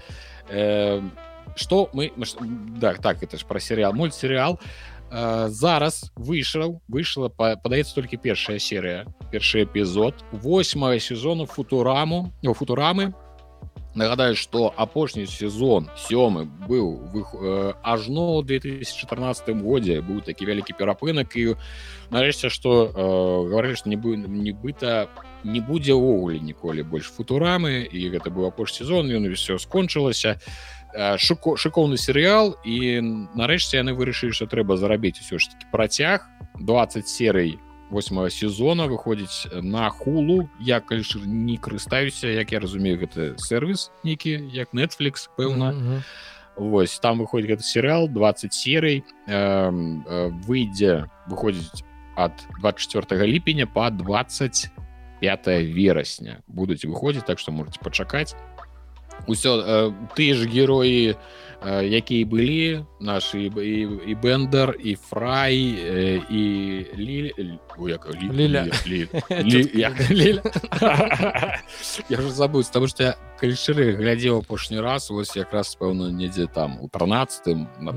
Э, что мы так так это ж про серыял мультсерыял э, зараз выйшаў выйшла падаецца толькі першая серыя першы эпізод 8 сезону футураму у футурамы нагадаю что апошні сезон сёмы быў э, ажно 2014 годзе быў такі вялікі перапынак і нарэшце что э, говорили что не бы нібыта не будзе ўвогуле ніколі больш футурамы і гэта быў апош сезон ён все скончылася э, шуко шыкоўны серыял і нарэшце яны вырашылі что трэба зарабіць усё ж таки працяг 20 серый у восьмого сезона выходзіць на хулу я калі не карыстаюся як я разумею гэты сервис нейкі як netflix пэўна mm -hmm. Вось там выходит гэты серыал 20 серый э, э, выйдзе выходзіць от 24 ліпеня по 25 верасня будуць выходзіць так что можете пачакаць усё э, ты ж героі якія былі наши і, і бендер і фрай і я ж забудь тому что я калі шчыры глядзеў апошні раз вось якраз пэўна недзе там у 13 на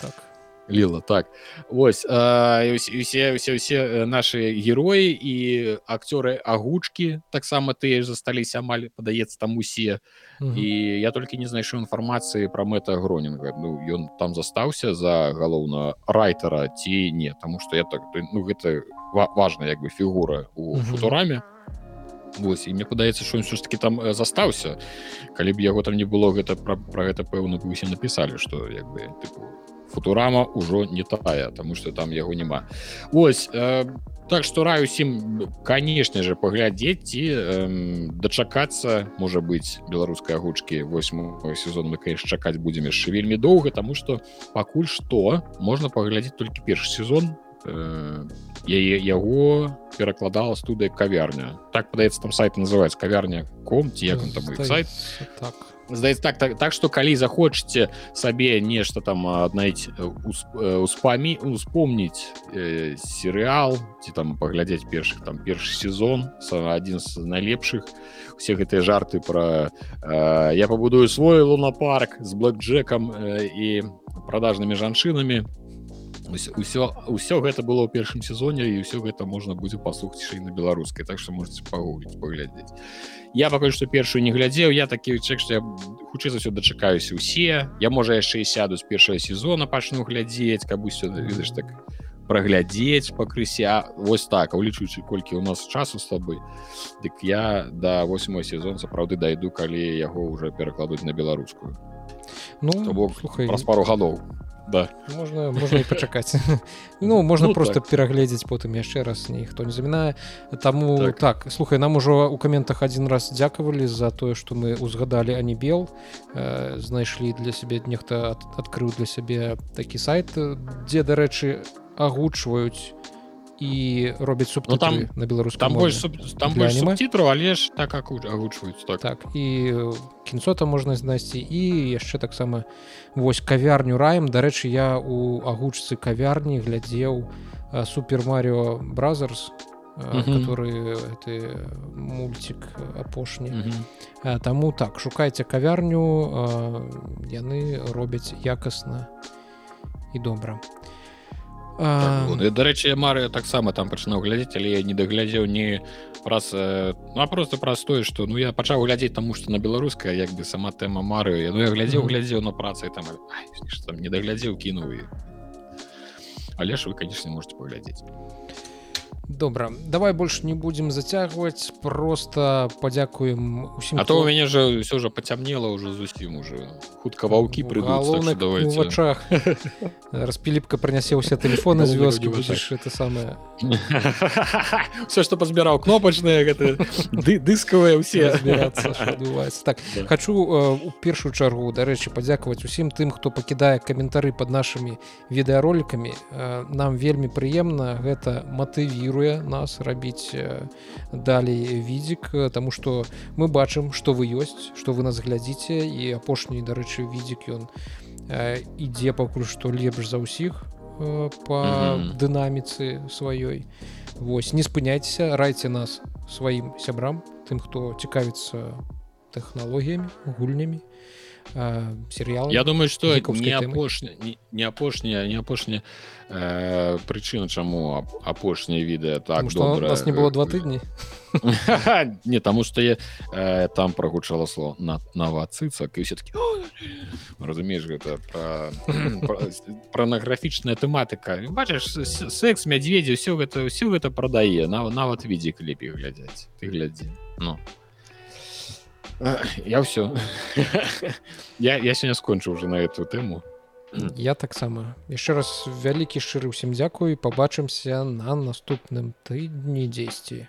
так ліла так. Ось усе усе усе наши героі і акцёры агучкі таксама тыя засталіся амаль падаецца там усе і я толькі не знайшоў інфармацыі пра мэта гронінга. Ну ён там застаўся за галоўна райтера ці не тому что я так ну гэта важна як бы фігура у футураме Вось, і мне падаецца що ўсё ж таки там застаўся калі б яго там не было гэта пра, пра гэта пэўна бы усе напісалі что як бы тыпу, футурама ўжо не тая тому что там яго няма. Ось э, так что раю усім конечно же паглядзець ці э, дачакацца можа быть беларускай агучки 8 сезон мы конечно чакаць будзем яшчэ вельмі доўга тому что пакуль что можна паглядзець толькі першы сезон э, яе яго перакладала студыя кавярня. Так падаецца там сайт называется кавярня ком ці як он там сайт. так здаецца так так так что калі захочаце сабе нешта там аднайць успамі успомніць э, серыал ці там паглядзець першых там першы сезон адзін з найлепшых усе гэтыя жарты про э, я пабудую свой лунапарк з блэкджекам э, і продажнымі жанчынамі ўсё ўсё гэта было ў першым сезоне і ўсё гэта можна будзе паслухаць на беларускай так что можете пагугліць паглядзець я пакуль што першую не глядзеў я такі чек што я хутчэй за ўсё дачакаюся усе я можа яшчэ і сяду з першага сезона пачну глядзець каб усё ведаеш так праглядзець пакрыся вось так улічуючы колькі у нас часу з тобой. Дык я да 8 сезон сапраўды дайду калі яго уже перакладуць на беларускую ну бок слухай праз пару гадоў да. Можна можна і пачакаць ну можна ну, просто так. перагледзець потым яшчэ раз ніхто не замінае таму так. так слухай нам ужо у каментах один раз дзякавалі за тое что мы узгадалі а не бел. Э, знайшлі для сябе нехта ад, адкрыў для сябе такі сайт дзе дарэчы агучваюць і робяць суб там на беларускам там больш там больш цітру але ж так как агучваюць так. так і кінцота можна знайсці і яшчэ таксама вось кавярню раем дарэчы я у агучцы кавярні глядзеў супер Марио бразерс который ты мульцік апошні таму так шукайце кавярню яны робяць якасна і добра. а так, дарэчы мары таксама там пачынаў глядзець але я не даглядзеў не праз ну, а просто простое что ну я пачаў глядзець таму что на беларуская як бы сама тэма мары ну, я глядзеў глядзеў на працы там, ай, там не даглядзеў кінуў але ж вы конечно можете паглядзець добра давай больш не будем зацягваць просто падзякуем усім а то у мяне же все же пацямнела уже зусім уже. Хутка ваўкі прыдуць вачах распіліпка прынясе ўсе телефоны з вёскі будзеш это самое. Все что пазбіраў кнопачныя гэта дыскавыя ўсе так хочу у першую чаргу дарэчы падзякаваць усім тым хто пакідае каментары под нашими відэаролікамі нам вельмі прыемна гэта матывіру мотывуе нас рабіць далей відзік Таму што мы бачым што вы ёсць што вы нас глядзіце і апошні дарэчы відзік ён ідзе пакуль што лепш за ўсіх по дынаміцы сваёй. Вось не спыняйцеся райце нас сваім сябрам тым хто цікавіцца тэхналогіямі гульнямі серыял Я думаю что не апошня не апошняя не апошняя э, прычына чаму апошняе відэа так добра, нас не было два тыдні не таму что я э, там прогучала слово на навацыцак і все-таки разумееш гэта пранаграфічная тэматыка бачыш секс мядзведзі все гэта все гэта прадае нават нават відзе кліпе глядзяць ты глядзі ну я все я я сёння скончыў уже на эту тэму я таксама яшчэ раз вялікі шчыры ўсім дзякую пабачымся на наступным тыдні дзесьці